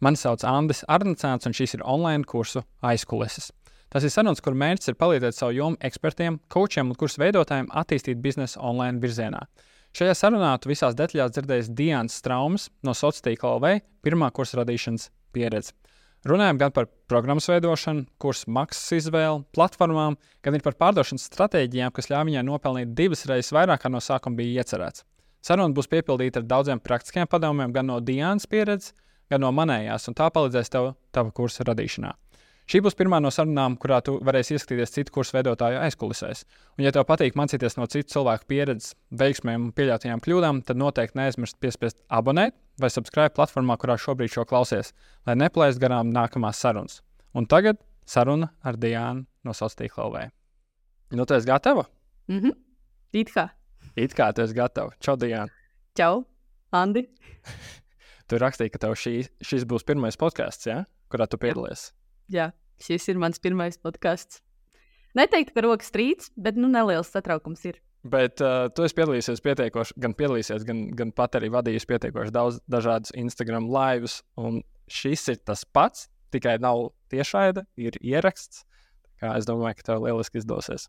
Mani sauc Andris Arnacāns, un šis ir online kursu aizkulises. Tas ir sarunas, kur mērķis ir palīdzēt savu jomu ekspertiem, coachiem un kursu veidotājiem attīstīt biznesu online virzienā. Šajā sarunā tu visās detaļās dzirdēsi Dienas Straumas no sociālā tīkla LV pirmā kursa radīšanas pieredzi. Runājam gan par programmas veidošanu, kursu maksas izvēli, platformām, gan arī par pārdošanas stratēģijām, kas ļāva viņai nopelnīt divas reizes vairāk, kā no sākuma bija iecerēts. Saruna būs piepildīta ar daudziem praktiskiem padomiem, gan no Dienas pieredzes, gan no manējās, un tā palīdzēs tev tava kursa radīšanā. Šī būs pirmā no sarunām, kurā tu varēsi ieskatīties citu kursu veidotāju aizkulisēs. Un, ja tev patīk mācīties no citu cilvēku pieredzes, veiksmēm un pieļautajām kļūdām, tad noteikti neaizmirst piespiest abonēt vai subscribe platformā, kurā šobrīd šo klausies, lai neplēst garām nākamās sarunas. Un tagad saruna ar Diānu no Sociālā LV. Nu, tu esi gatava? Mhm. It kā. It kā tu esi gatava. Čau, Diana. Čau, Andi. Tu rakstīji, ka tev šī, šis būs pirmais podkāsts, ja? kurā tu piedalies. Jā, šis ir mans pirmais podkāsts. Neteiktu, ka rokas strīds, bet nu, neliels satraukums ir. Bet uh, tu esi piedalījies pietiekoši, gan piedalījies, gan, gan pat arī vadījis pietiekoši daudz dažādus Instagram laivus. Un šis ir tas pats, tikai nav tiešraide, ir ieraksts. Kā es domāju, ka tev lieliski izdosies.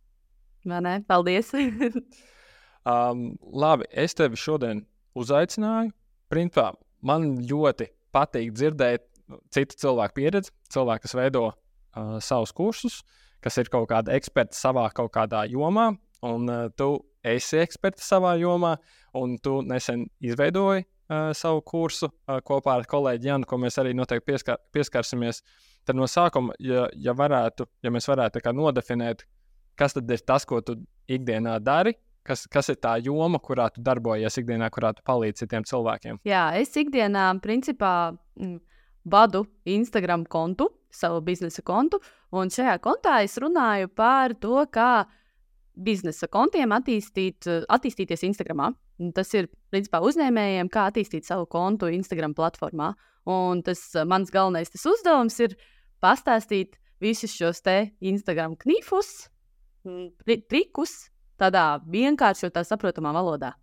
Vai ne? Paldies! um, labi, es tevi šodien uzaicināju. Principā man ļoti patīk dzirdēt nu, citu cilvēku pieredzi, cilvēku, kas veido uh, savus kursus, kas ir kaut kāda eksperta savā kaut kādā jomā, un uh, tu esi eksperts savā jomā, un tu nesen izveidoji uh, savu kursu uh, kopā ar kolēģi Janu, ko mēs arī noteikti pieskar pieskarsimies. Tad no sākuma, ja, ja, varētu, ja mēs varētu nodefinēt, kas tad ir tas, ko tu ikdienā dari, Kas, kas ir tā joma, kurā tu darbojies ikdienā, kurā tu palīdzi citiem cilvēkiem? Jā, es ikdienā principā m, mm, vadu Instagram kontu, savu biznesa kontu, un šajā kontā es runāju par to, kā biznesa kontiem attīstīt, attīstīties Instagram. Tas ir principā uzņēmējiem, kā attīstīt savu kontu Instagram platformā. Un tas mans galvenais tas uzdevums ir pastāstīt visus šos te Instagram knifus, trikus, tādā vienkāršotā, saprotamā valodā.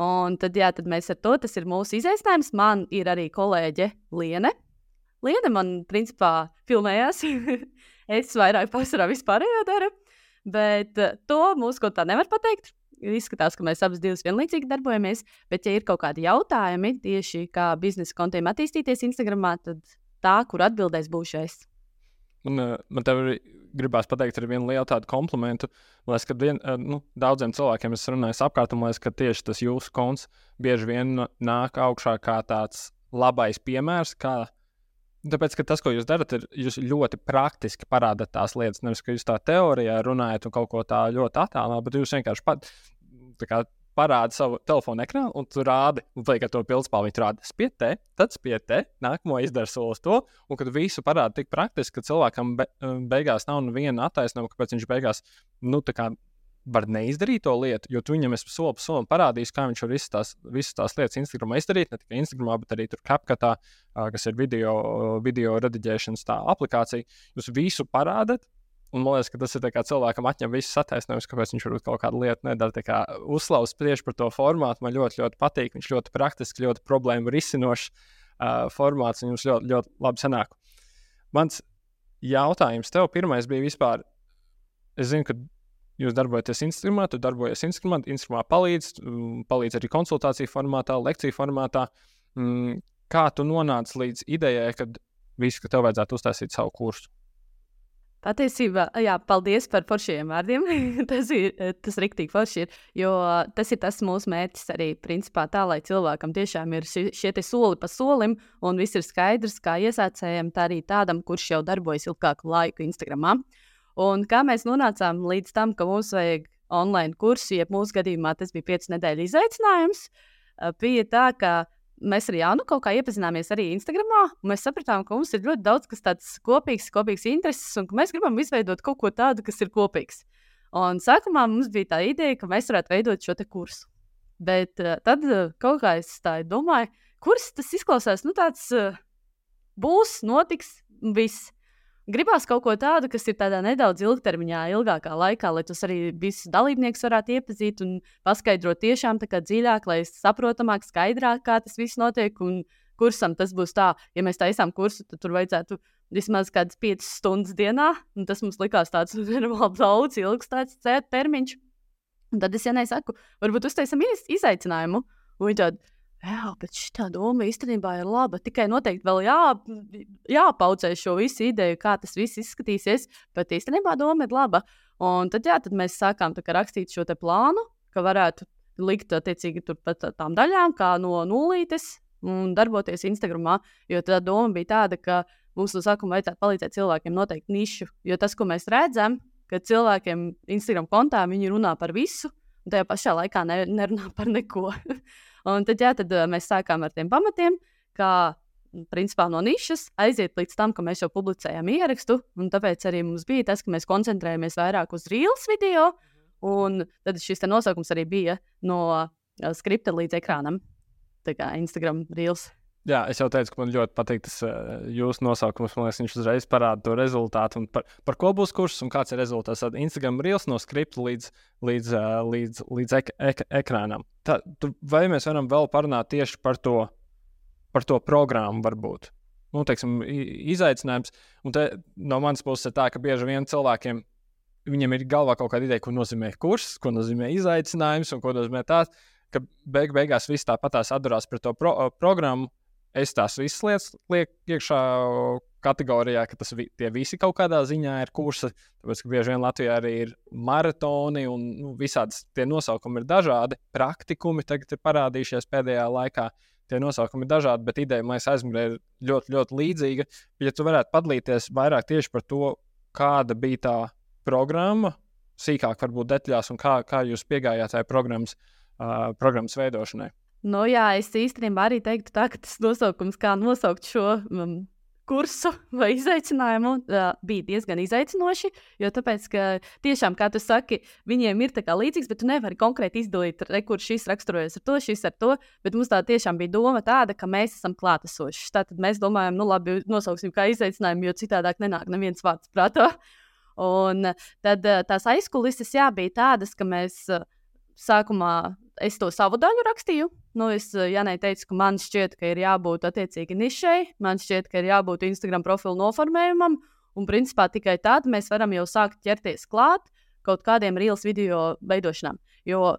Un tad, jā, tad mēs ar to, tas ir mūsu izaicinājums. Man ir arī kolēģe Liene. Liene man, principā, filmējās. es vairāk pārsvarā vispārējo daru, bet uh, to mūsu kaut tā nevar pateikt. Izskatās, ka mēs abas divas vienlaicīgi darbojamies, bet, ja ir kaut kādi jautājumi tieši kā biznesa kontiem attīstīties Instagram, tad tā, kur atbildēs, būšu es. Un, uh, man te gribās pateikt arī vienu lielu tādu komplimentu. Man liekas, ka vien, uh, nu, daudziem cilvēkiem es runāju apkārt, un man liekas, ka tieši tas jūsu konts bieži vien nāk augšā kā tāds labais piemērs. Kā, tāpēc, ka tas, ko jūs darat, ir jūs ļoti praktiski parādāt tās lietas. Nevis, ka jūs tā teorijā runājat un kaut ko tādu ļoti attālināti, bet jūs vienkārši pat, kā, parāda savu telefonu ekrānu, un tu rādi, un liek ar to pildspalvu. Viņi rāda, spietē, tad spietē, nākamo izdara solis to, un kad visu parāda tik praktiski, ka cilvēkam be, um, beigās nav neviena attaisnojuma, kāpēc viņš beigās, nu, tā kā var neizdarīt to lietu, jo tu viņam esi soli pa solim parādījis, kā viņš var visas tās, visas tās lietas Instagramā izdarīt. Ne tikai Instagramā, bet arī tur CapCutā, kas ir video, video rediģēšanas aplikācija. Jūs visu parādat, Un man liekas, ka tas ir cilvēkam atņem visas attaisnojumus, kāpēc viņš varbūt kaut kādu lietu nedara. Uzslavas tieši par to formātu man ļoti, ļoti patīk. Viņš ļoti praktiski, ļoti problēmu risinošs uh, formāts, jums ļoti, ļoti labi sanāk. Mans jautājums tev pirmais bija vispār. Es zinu, ka jūs darbojaties Instagramā, tu darbojies Instagramā, Instagramā palīdz, palīdz arī konsultāciju formātā, lekciju formātā. Mm, kā tu nonāci līdz idejai, ka visu, ka tev vajadzētu uztaisīt savu kursu? Patiesībā, jā, paldies par foršiem vārdiem. tas ir tas rīktīgi forši. Ir, jo tas ir tas mūsu mērķis arī, principā, tā, lai cilvēkam tiešām ir šie, šie soli pa solim, un viss ir skaidrs, kā iesācējiem, tā arī tādam, kurš jau darbojas ilgāku laiku Instagram. Un kā mēs nonācām līdz tam, ka mums vajag online kursu, jeb mūsu gadījumā tas bija piecu nedēļu izaicinājums, bija tā, ka mēs ar Jānu kaut kā iepazināmies arī Instagram. Mēs sapratām, ka mums ir ļoti daudz kas tāds kopīgs, kopīgs intereses, un ka mēs gribam izveidot kaut ko tādu, kas ir kopīgs. Un sākumā mums bija tā ideja, ka mēs varētu veidot šo kursu. Bet uh, tad uh, kaut kā es tā domāju, kurs tas izklausās, nu tāds uh, būs, notiks, viss. Gribās kaut ko tādu, kas ir tādā nedaudz ilgtermiņā, ilgākā laikā, lai tos arī visus dalībniekus varētu iepazīt un paskaidrot tiešām dziļāk, lai saprotamāk, skaidrāk, kā tas viss notiek un kursam tas būs tā, ja mēs taisām kursu, tad tur vajadzētu vismaz kādas 5 stundas dienā. Tas mums likās tāds daudz, ilgs tāds termiņš. Un tad es Janai saku, varbūt uztaisam iz, izaicinājumu. Un tāda, jā, bet šī doma īstenībā ir laba. Tikai noteikti vēl jā, jāpaucē šo visu ideju, kā tas viss izskatīsies. Bet īstenībā doma ir laba. Un tad, jā, tad mēs sākām rakstīt šo plānu, ka varētu likt attiecīgi turpat tām daļām, kā no nulītes un darboties Instagramā. Jo tā doma bija tāda, ka mums no sākuma vajadzētu palīdzēt cilvēkiem noteikt nišu. Jo tas, ko mēs redzam, ka cilvēkiem Instagram kontā viņi runā par visu, un tajā pašā laikā ne, nerunā par neko. un tad, jā, tad mēs sākām ar tiem pamatiem, kā principā no nišas aiziet līdz tam, ka mēs jau publicējam ierakstu. Tāpēc arī mums bija tas, ka mēs koncentrējamies vairāk uz reels video. Un tad šis nosaukums arī bija no skripta līdz ekrānam. Tā kā Instagram reels. Jā, es jau teicu, ka man ļoti patīk tas uh, jūsu nosaukums. Man liekas, viņš uzreiz parāda to rezultātu. Par, par ko būs kurs un kāds ir rezultāts. Tad Instagram reels no skripta līdz, līdz, uh, līdz, līdz ek, ek, ekrānam. Tā, tu, vai mēs varam vēl parunāt tieši par to, par to programmu, varbūt? Nu, teiksim, izaicinājums. Un te, no manas puses ir tā, ka bieži vien cilvēkiem viņiem ir galvā kaut kāda ideja, ko nozīmē kurs, ko nozīmē izaicinājums un ko nozīmē tāds. Ka beig beigās viss tāpatās atdarās pret to pro, programmu, es tās visas lietas lieku iekšā kategorijā, ka tas vi, visi kaut kādā ziņā ir kursi. Tāpēc, ka bieži vien Latvijā arī ir maratoni un nu, visādas tie nosaukumi ir dažādi. Praktikumi tagad ir parādījušies pēdējā laikā. Tie nosaukumi ir dažādi, bet ideja man aizmugurē ir ļoti, ļoti līdzīga. Ja tu varētu padalīties vairāk tieši par to, kāda bija tā programma, sīkāk varbūt detaļās, un kā, kā jūs piegājāt tai programmas, uh, programmas veidošanai. Nu, jā, es īstenībā arī teiktu, tā, ka tas nosaukums, kā nosaukt šo um, kursu vai izaicinājumu, uh, bija diezgan izaicinoši. Jo tāpēc, ka tiešām, kā tu saki, viņiem ir līdzīgs, bet tu nevari konkrēti izdalīt, re, kur šis raksturojas ar to, šis ar to. Bet mums tā tiešām bija doma tāda, ka mēs esam klātesoši. Tātad mēs domājam, nu labi, nosauksim kā izaicinājumu, jo citādāk nenāk neviens vārds prātā. Un tad tās aizkulises jā, bija tādas, ka mēs sākumā es to savu daļu rakstīju. Nu, es eh, Janai teicu, ka man šķiet, ka ir jābūt attiecīgi nišai, man šķiet, ka ir jābūt Instagram profilu noformējumam, un principā tikai tad mēs varam jau sākt ķerties klāt kaut kādiem reels video veidošanām. Jo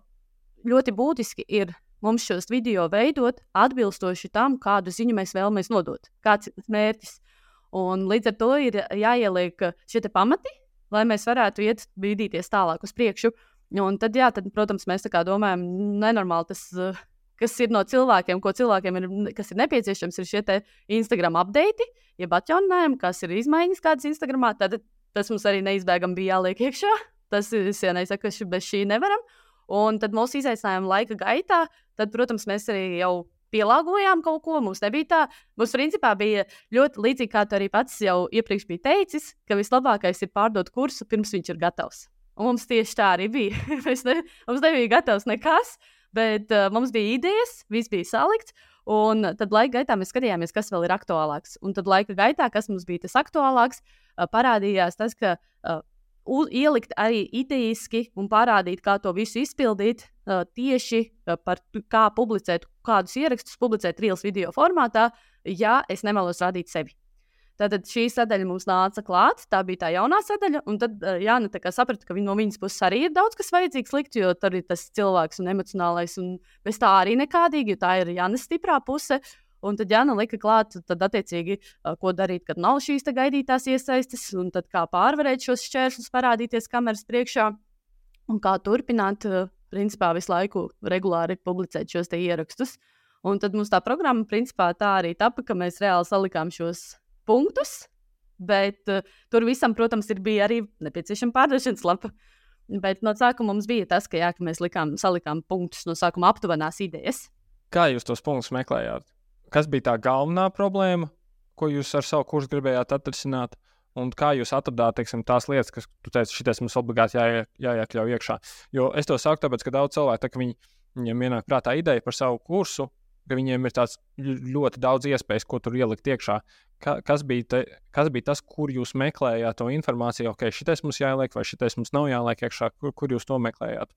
ļoti būtiski ir mums šos video veidot atbilstoši tam, kādu ziņu mēs vēlamies nodot, kāds ir mērķis. Un līdz ar to ir jāieliek šie pamati, lai mēs varētu iet bīdīties tālāk uz priekšu. Un tad, jā, tad, protams, mēs domājam, nenormāli tas, eh, kas ir no cilvēkiem, ko cilvēkiem ir, kas ir nepieciešams, ir šie Instagram update, jeb atjauninājumi, kas ir izmaiņas kādas Instagramā. Tad tas mums arī neizbēgami bija jāliek iekšā. Tas ir nesaka, ka bez šī nevaram. Un tad mūsu izaicinājuma laika gaitā, tad, protams, mēs arī jau pielāgojām kaut ko. Mums nebija tā. Mums, principā, bija ļoti līdzīgi, kā tu arī pats jau iepriekš biji teicis, ka vislabākais ir pārdot kursu pirms viņš ir gatavs. Un mums tieši tā arī bija. ne, mums nebija gatavs nekas, bet uh, mums bija idejas, viss bija salikts. Un tad laika gaitā mēs skatījāmies, kas vēl ir aktuālāks. Un tad laika gaitā, kas mums bija tas aktuālāks, uh, parādījās tas, ka uh, ielikt arī idejiski un parādīt, kā to visu izpildīt, uh, tieši uh, par kā publicēt, kādus ierakstus publicēt Reels video formātā, ja es nevēlos rādīt sevi. Tātad šī sadaļa mums nāca klāt, tā bija tā jaunā sadaļa. Un tad uh, Jānis saprata, ka no viņas puses arī ir daudz kas vajadzīgs likt, jo tur ir tas cilvēks un emocionālais, un bez tā arī nekādīgi, jo tā ir Jānis stiprā puse. Un tad Jānis lika klāt, tad attiecīgi, uh, ko darīt, kad nav šīs gaidītās iesaistes, un tad kā pārvarēt šos šķēršļus, parādīties kameras priekšā, un kā turpināt, uh, principā, visu laiku regulāri publicēt šos ierakstus. Un tad mums tā programma, principā, tā arī tapa, ka mēs reāli salikām šos punktus, bet uh, tur visam, protams, ir bija arī nepieciešama pārdošanas lapa. Bet no sākuma mums bija tas, ka, jā, ka mēs likām, salikām punktus no sākuma aptuvenās idejas. Kā jūs tos punktus meklējāt? Kas bija tā galvenā problēma, ko jūs ar savu kursu gribējāt atrisināt? Un kā jūs atradāt teiksim, tās lietas, kas, tu teici, šitas mums obligāti jā, jāiekļauj iekšā? Jo es to saku, tāpēc, ka daudz cilvēku, tā, ka viņi, viņiem ienāk prātā ideja par savu kursu, ka viņiem ir tāds ļoti daudz iespējas, ko tur ielikt iekšā. Ka, kas, bija te, kas bija tas, kur jūs meklējāt to informāciju? Ok, šitais mums jāieliek, vai šitais mums nav jāieliek iekšā, kur, kur jūs to meklējāt?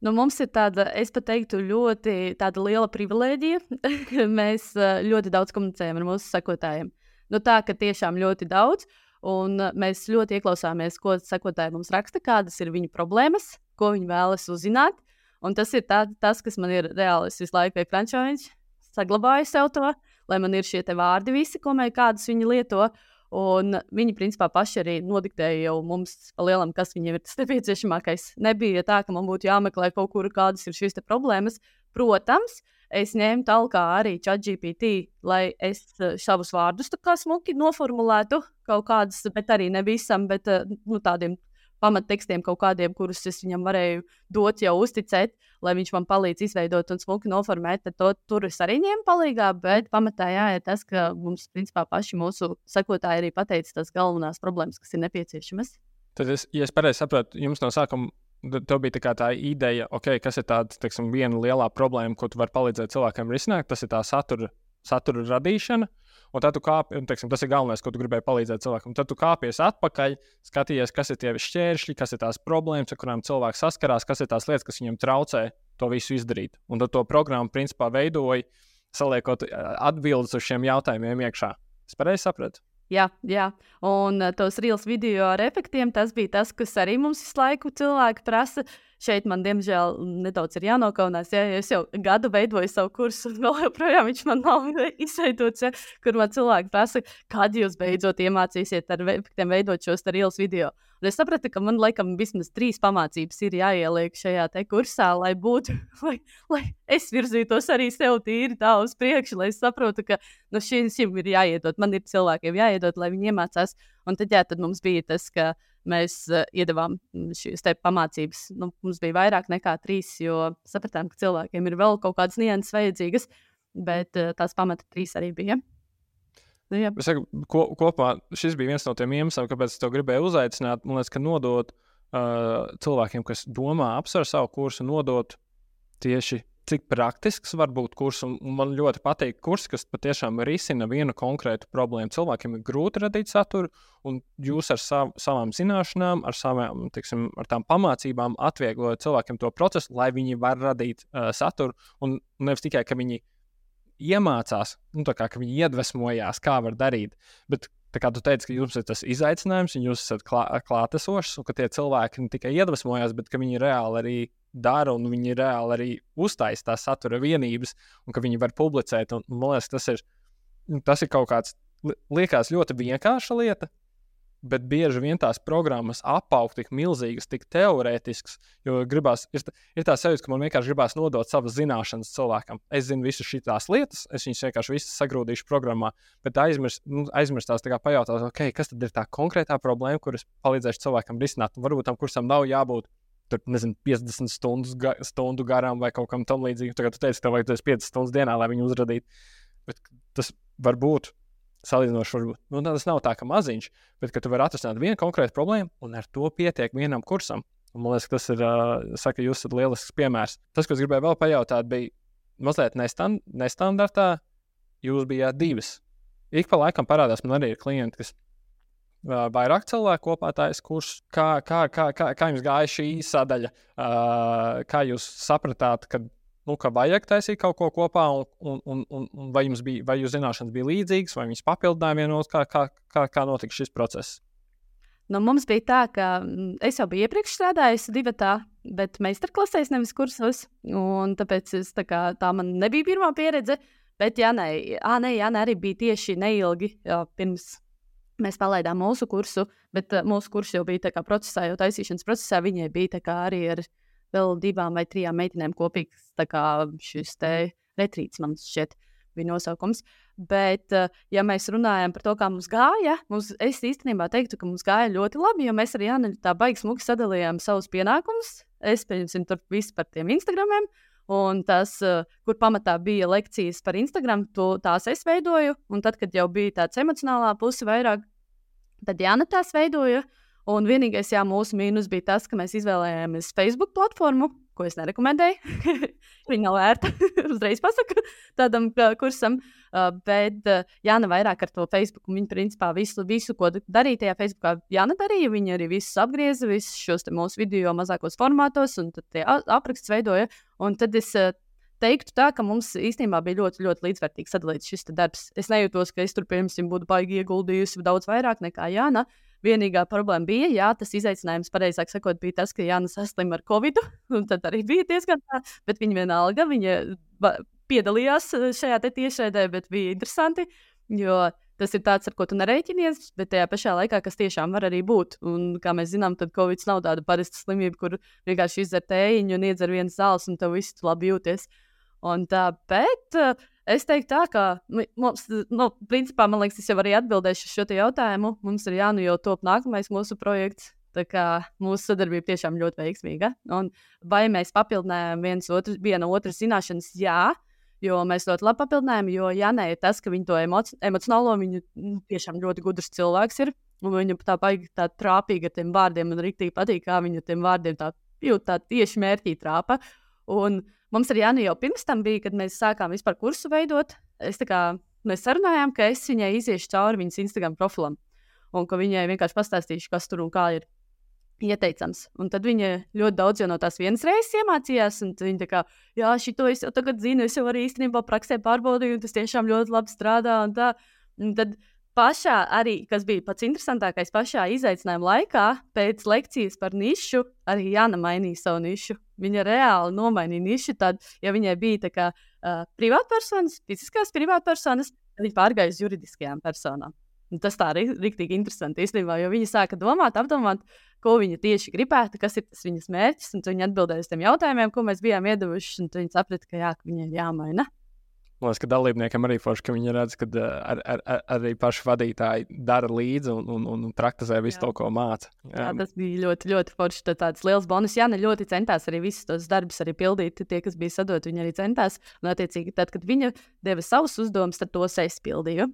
Nu, mums ir tāda, es teiktu, ļoti liela privilēģija. Mēs ļoti daudz komunicējam ar mūsu sekotājiem. Nu, tā ka tiešām ļoti daudz. Un mēs ļoti ieklausāmies, ko sekotāji mums raksta, kādas ir viņu problēmas, ko viņi vēlas uzzināt. Un tas ir tā, tas, kas man ir reāli. Visu laiku ekrančā viņš saglabāju sev to, lai man ir šie vārdi visi, ko mēs kādus viņi lieto. Un viņi, principā, paši arī nodiktēja jau mums, lielam, kas viņiem ir tas nepieciešamākais. Nebija tā, ka man būtu jāmeklē kaut kur, kādas ir šīs problēmas. Protams, es ņēmu tālāk arī ChatGPT, lai es eh, savus vārdus smuki noformulētu kaut kādas, bet arī ne visam, bet eh, nu, tādiem pamattekstiem, kaut kādiem, kurus es viņam varēju dot, jau uzticēt, lai viņš man palīdz izveidot un smuki noformēt. Tad to, tur es arī ņēmu palīdzīgā, bet pamatā jā, ir tas, ka mums principā paši mūsu sekotāji arī pateica tās galvenās problēmas, kas ir nepieciešamas. Tad, es, ja es pareizi saprotu, jums no sākuma Tev bija tā, tā ideja, okay, kas ir tāda teiksim, viena lielā problēma, ko tu vari palīdzēt cilvēkiem risināt. Tas ir tā satura, satura radīšana. Un tad tu kāpi, un teiksim, tas ir galvenais, ko tu gribēji palīdzēt cilvēkam. Tad tu kāpies atpakaļ, skaties, kas ir tie šķēršļi, kas ir tās problēmas, ar kurām cilvēks saskarās, kas ir tās lietas, kas viņam traucē to visu izdarīt. Un tad to programmu principā veidoja, saliekot atbildes uz šiem jautājumiem iekšā. Es pareizi sapratu. Jā, jā, un tos reels video ar efektiem, tas bija tas, kas arī mums visu laiku cilvēki prasa. Uh, Šeit man, diemžēl, nedaudz ir jānokaunās. Ja, es jau gadu veidoju savu kursu, un vēl joprojām viņš man nav izveidots, ja, kur man cilvēki prasa, kad jūs beidzot iemācīsiet ar efektiem veidot šos reels video. Un es sapratu, ka man laikam vismaz trīs pamācības ir jāieliek šajā kursā, lai būtu, lai, lai es virzītos arī sev tīri tā uz priekšu, lai es saprotu, ka nu, šim ir jāiedod, man ir cilvēkiem jāiedod, lai viņi iemācās. Un tad, jā, tad mums bija tas, ka mēs uh, iedavām mm, šīs pamācības. Nu, mums bija vairāk nekā trīs, jo sapratām, ka cilvēkiem ir vēl kaut kādas nianses vajadzīgas, bet uh, tās pamata trīs arī bija. Nu, jā. es saku, ko, kopumā šis bija viens no tiem iemesliem, kāpēc es to gribēju uzaicināt. Man liekas, ka nodot uh, cilvēkiem, kas domā, apsver savu kursu, nodot tieši cik praktisks var būt kurs. Man ļoti patīk kurs, kas patiešām risina vienu konkrētu problēmu. Cilvēkiem ir grūti radīt saturu, un jūs ar sav, savām zināšanām, ar savām tiksim, ar pamācībām atvieglojat cilvēkiem to procesu, lai viņi var radīt uh, saturu. Un nevis tikai, ka viņi iemācās, nu, kā, ka viņi iedvesmojās, kā var darīt, bet Tā kā tu teici, ka jums ir tas izaicinājums, un jūs esat klā, klātesošs, un ka tie cilvēki ne tikai iedvesmojas, bet ka viņi reāli arī dara, un viņi reāli arī uztaisa tās satura vienības, un ka viņi var publicēt. Un, man liekas, tas ir, tas ir kaut kāds, liekas, ļoti vienkārša lieta, bet bieži vien tās programmas apaug tik milzīgas, tik teorētiskas, jo gribās, ir, ir tā sajūta, ka man vienkārši gribās nodot savas zināšanas cilvēkam. Es zinu visas šīs lietas, es viņas vienkārši visas sagrūdīšu programmā, bet aizmirst, nu, aizmirst tās pajautāt, okay, kas tad ir tā konkrētā problēma, kuras palīdzēšu cilvēkam risināt. Varbūt tam kursam nav jābūt. Tur, nezinu, 50 stundas, ga, stundu garām vai kaut kam tamlīdzīgam. Tagad jūs teicat, ka tev vajag 5 stundas dienā, lai viņu uzradītu. Bet tas var būt salīdzinoši, varbūt nu, tas nav tā, ka maziņš, bet ka tu vari atrisināt vienu konkrētu problēmu, un ar to pietiek vienam kursam. Un, man liekas, tas ir, uh, saka, jūs esat lielisks piemērs. Tas, ko es gribēju vēl pajautāt, bija mazliet nestand, nestandartā. Jūs bijāt divas. Ik pa laikam parādās man arī klienti, kas vairāk cilvēku kopā taisa kursus. Kā, kā, kā, kā, kā jums gāja šī sadaļa? Kā jūs sapratāt, ka nu, ka vajag taisīt kaut ko kopā, un, un, un, un, vai jums bija, vai jūsu zināšanas bija līdzīgas, vai viņas papildināja vienos, kā, kā, kā, kā notika šis process? Nu, mums bija tā, ka es jau biju iepriekš strādājusi divi tā, bet meistarklasēs, nevis kursos. Tāpēc es, tā, kā, tā man nebija pirmā pieredze. Bet Janai, à, ne, Janai arī bija tieši neilgi jā, pirms mēs palaidām mūsu kursu. Bet uh, mūsu kurs jau bija procesā, jau taisīšanas procesā. Viņai bija arī ar vēl divām vai trijām meitenēm kopīgs šis retrīts, man šķiet, bija nosaukums. Bet, eh, ja mēs runājam par to, kā mums gāja, mums, es īstenībā teiktu, ka mums gāja ļoti labi, jo mēs ar Jānu tā baigi smuki sadalījām savus pienākumus. Es pieņemsim tur visu par tiem Instagramiem. Un tas, eh, kur pamatā bija lekcijas par Instagram, to, tās es veidoju. Un tad, kad jau bija tāds emocionālā puse vairāk, tad Jāna tās veidoja. Un vienīgais, jā, mūsu mīnus bija tas, ka mēs izvēlējāmies Facebook platformu, ko es nerekomendēju. Viņa nav vērta. Uzreiz pasaku tādam kursam. Uh, bet uh, Jāna vairāk ar to Facebook. Viņa principā visu, visu ko darīja tajā Facebookā, Jāna darīja. Viņa arī visus apgrieza, visus šos mūsu video mazākos formātos, un tad tie apraksts veidoja. Un tad es uh, teiktu tā, ka mums īstenībā bija ļoti, ļoti līdzvērtīgi sadalīts šis darbs. Es nejūtos, ka es tur, piemēram, būtu baigi ieguldījusi daudz vairāk nekā Jāna. Vienīgā problēma bija, jā, tas izaicinājums, pareizāk sakot, bija tas, ka Jānis saslima ar covid. Tad arī bija diezgan tā, bet viņa vienalga, viņa piedalījās eh, šajā tiešraidē, bet bija interesanti. Jo tas ir tāds, ar ko tu nereiķinies, bet tajā pašā laikā, kas tiešām var arī būt. Un, kā mēs zinām, tad Covid nav tāda parasta slimība, kur vienkārši izdzer tējiņu un iedzer vienas zāles, un tev viss labi jūties. Un tā, bet uh, es teiktu, tā, ka mums, nu, principā, man liekas, es jau arī atbildēšu uz šo jautājumu. Mums ir jānu jau top nākamais mūsu projekts. Tā kā mūsu sadarbība tiešām ļoti veiksmīga. Un vai mēs papildinājām viens otru, viena otras zināšanas? Jā, jo mēs ļoti labi papildinājām. Jo Janē ir tas, ka viņa to emoci emocionālo, viņa nu, tiešām ļoti gudrs cilvēks ir. Un viņa tā baigi tā trāpīga ar tiem vārdiem. Man arī patīk, kā viņa tiem vārdiem tā jūt, tā tieši mērķī trāpa. Un Mums ar Jānu jau pirms tam bija, kad mēs sākām vispār kursu veidot. Kā, mēs sarunājām, ka es viņai iziešu cauri viņas Instagram profilam. Un ka viņai vienkārši pastāstīšu, kas tur un kā ir ieteicams. Un tad viņa ļoti daudz no tās vienas reizes iemācījās. Viņa tā kā, jā, šito es jau tagad zinu, es jau arī īstenībā praksē pārbaudīju, un tas tiešām ļoti labi strādā. Un tā. un tad pašā arī, kas bija pats interesantākais, pašā izaicinājuma laikā, pēc lekcijas par nišu, arī Jāna mainīja savu nišu. Viņa reāli nomainīja nišu. Tad, ja viņai bija tā kā uh, privātpersonas, fiziskās privātpersonas, tad viņa pārgāja uz juridiskajām personām. Un tas tā arī ir rīktīgi interesanti īstenībā, jo viņi sāka domāt, apdomāt, ko viņa tieši gribētu, kas ir tas viņas mērķis. Un viņi atbildēja uz tiem jautājumiem, ko mēs bijām iedavuši. Viņi saprata, ka jā, ka viņai jāmaina. Man liekas, ka dalībniekiem arī forši, ka viņi redz, ka ar, ar, ar, arī paši vadītāji dara līdzi un, un, un praktizē visu to, ko māca. Jā. jā, tas bija ļoti, ļoti forši. Tāds liels bonus. Jā, ne ļoti centās arī visus tos darbus arī pildīt. Tie, kas bija sadoti, viņi arī centās. Un, attiecīgi, tad, kad viņa deva savus uzdevumus, tad tos es pildīju.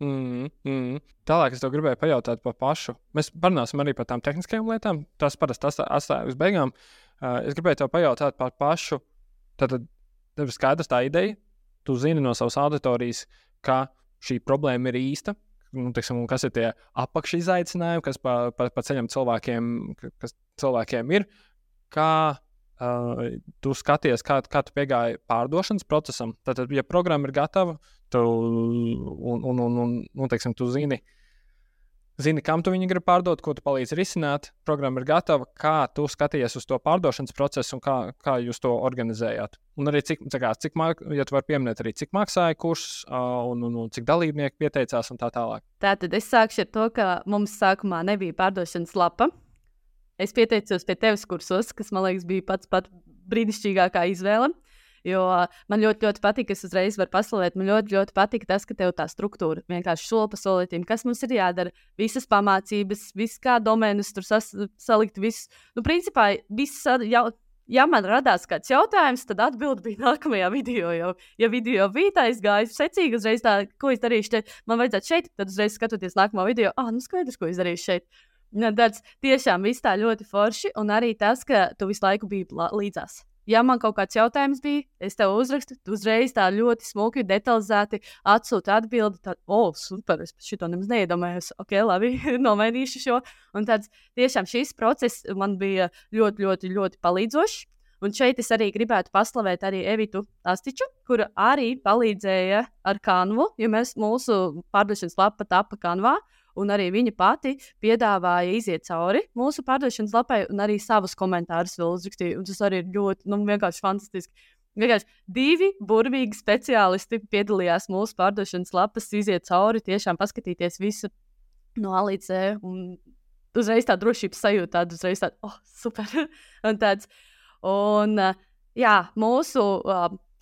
Mm, mm. Tālāk es gribēju pajautāt par pašu. Mēs parunāsim arī par tām tehniskajām lietām. Tas parasti atstāja uz beigām. Uh, es gribēju tev pajautāt par pašu. Tad tev ir skaidrs tā ideja, tu zini no savas auditorijas, ka šī problēma ir īsta. Nu, tiksim, kas ir tie apakšizaicinājumi, kas pa, pa, pa ceļam cilvēkiem, kas cilvēkiem ir? Kā uh, tu skaties, kā, kā tu piegāji pārdošanas procesam? Tad, ja programma ir gatava, tu, un, un, un, un nu, teiksim, tu zini, uh, zini, kam tu viņu gribi pārdot, ko tu palīdzi risināt. Programma ir gatava, kā tu skaties uz to pārdošanas procesu un kā, kā jūs to organizējāt. Un arī cik, kā, cik ja tu vari pieminēt, arī cik maksāja kurs un, un, un cik dalībnieki pieteicās un tā tālāk. Tātad es sākšu ar to, ka mums sākumā nebija pārdošanas lapa. Es pieteicos pie tevis kursos, kas man liekas bija pats pats brīnišķīgākā izvēle. Uh, Jo man ļoti, ļoti patīk, es uzreiz varu paslavēt. Man ļoti, ļoti patīk tas, ka tev tā struktūra vienkārši soli pa solītam, kas mums ir jādara, visas pamācības, viss kā domēnus tur sas, salikt, viss. Nu, principā, viss jau. Ja man radās kāds jautājums, tad atbilde bija nākamajā video. Jau, ja video bija tā, es gāju secīgi, uzreiz tā, ko es darīšu šeit, man vajadzētu šeit, tad uzreiz skatoties nākamo video, ah, nu skaidrs, ko es darīšu šeit. Tāds tiešām viss tā ļoti forši, un arī tas, ka tu visu laiku biji līdzās ja man kaut kāds jautājums bija, es tev uzrakstu, tu uzreiz tā ļoti smuki, detalizēti atsūti atbildi. Tad, oh, super, es šito nemaz neiedomājos. Ok, labi, nomainīšu šo. Un tāds tiešām šis process man bija ļoti, ļoti, ļoti palīdzošs. Un šeit es arī gribētu paslavēt arī Evitu Astiču, kura arī palīdzēja ar kanvu, jo mēs mūsu pārdošanas lapa tapa kanvā. Un arī viņa pati piedāvāja iziet cauri mūsu pārdošanas lapai un arī savus komentārus vēl uzrakstīja. Tas arī ir ļoti, nu, vienkārši fantastiski. Vienkārši divi burvīgi speciālisti piedalījās mūsu pārdošanas lapas, iziet cauri, tiešām paskatīties visu no A līdz Z. Un uzreiz tā drošības sajūta, tāda uzreiz tāda, oh, super. un tāds, un, jā, mūsu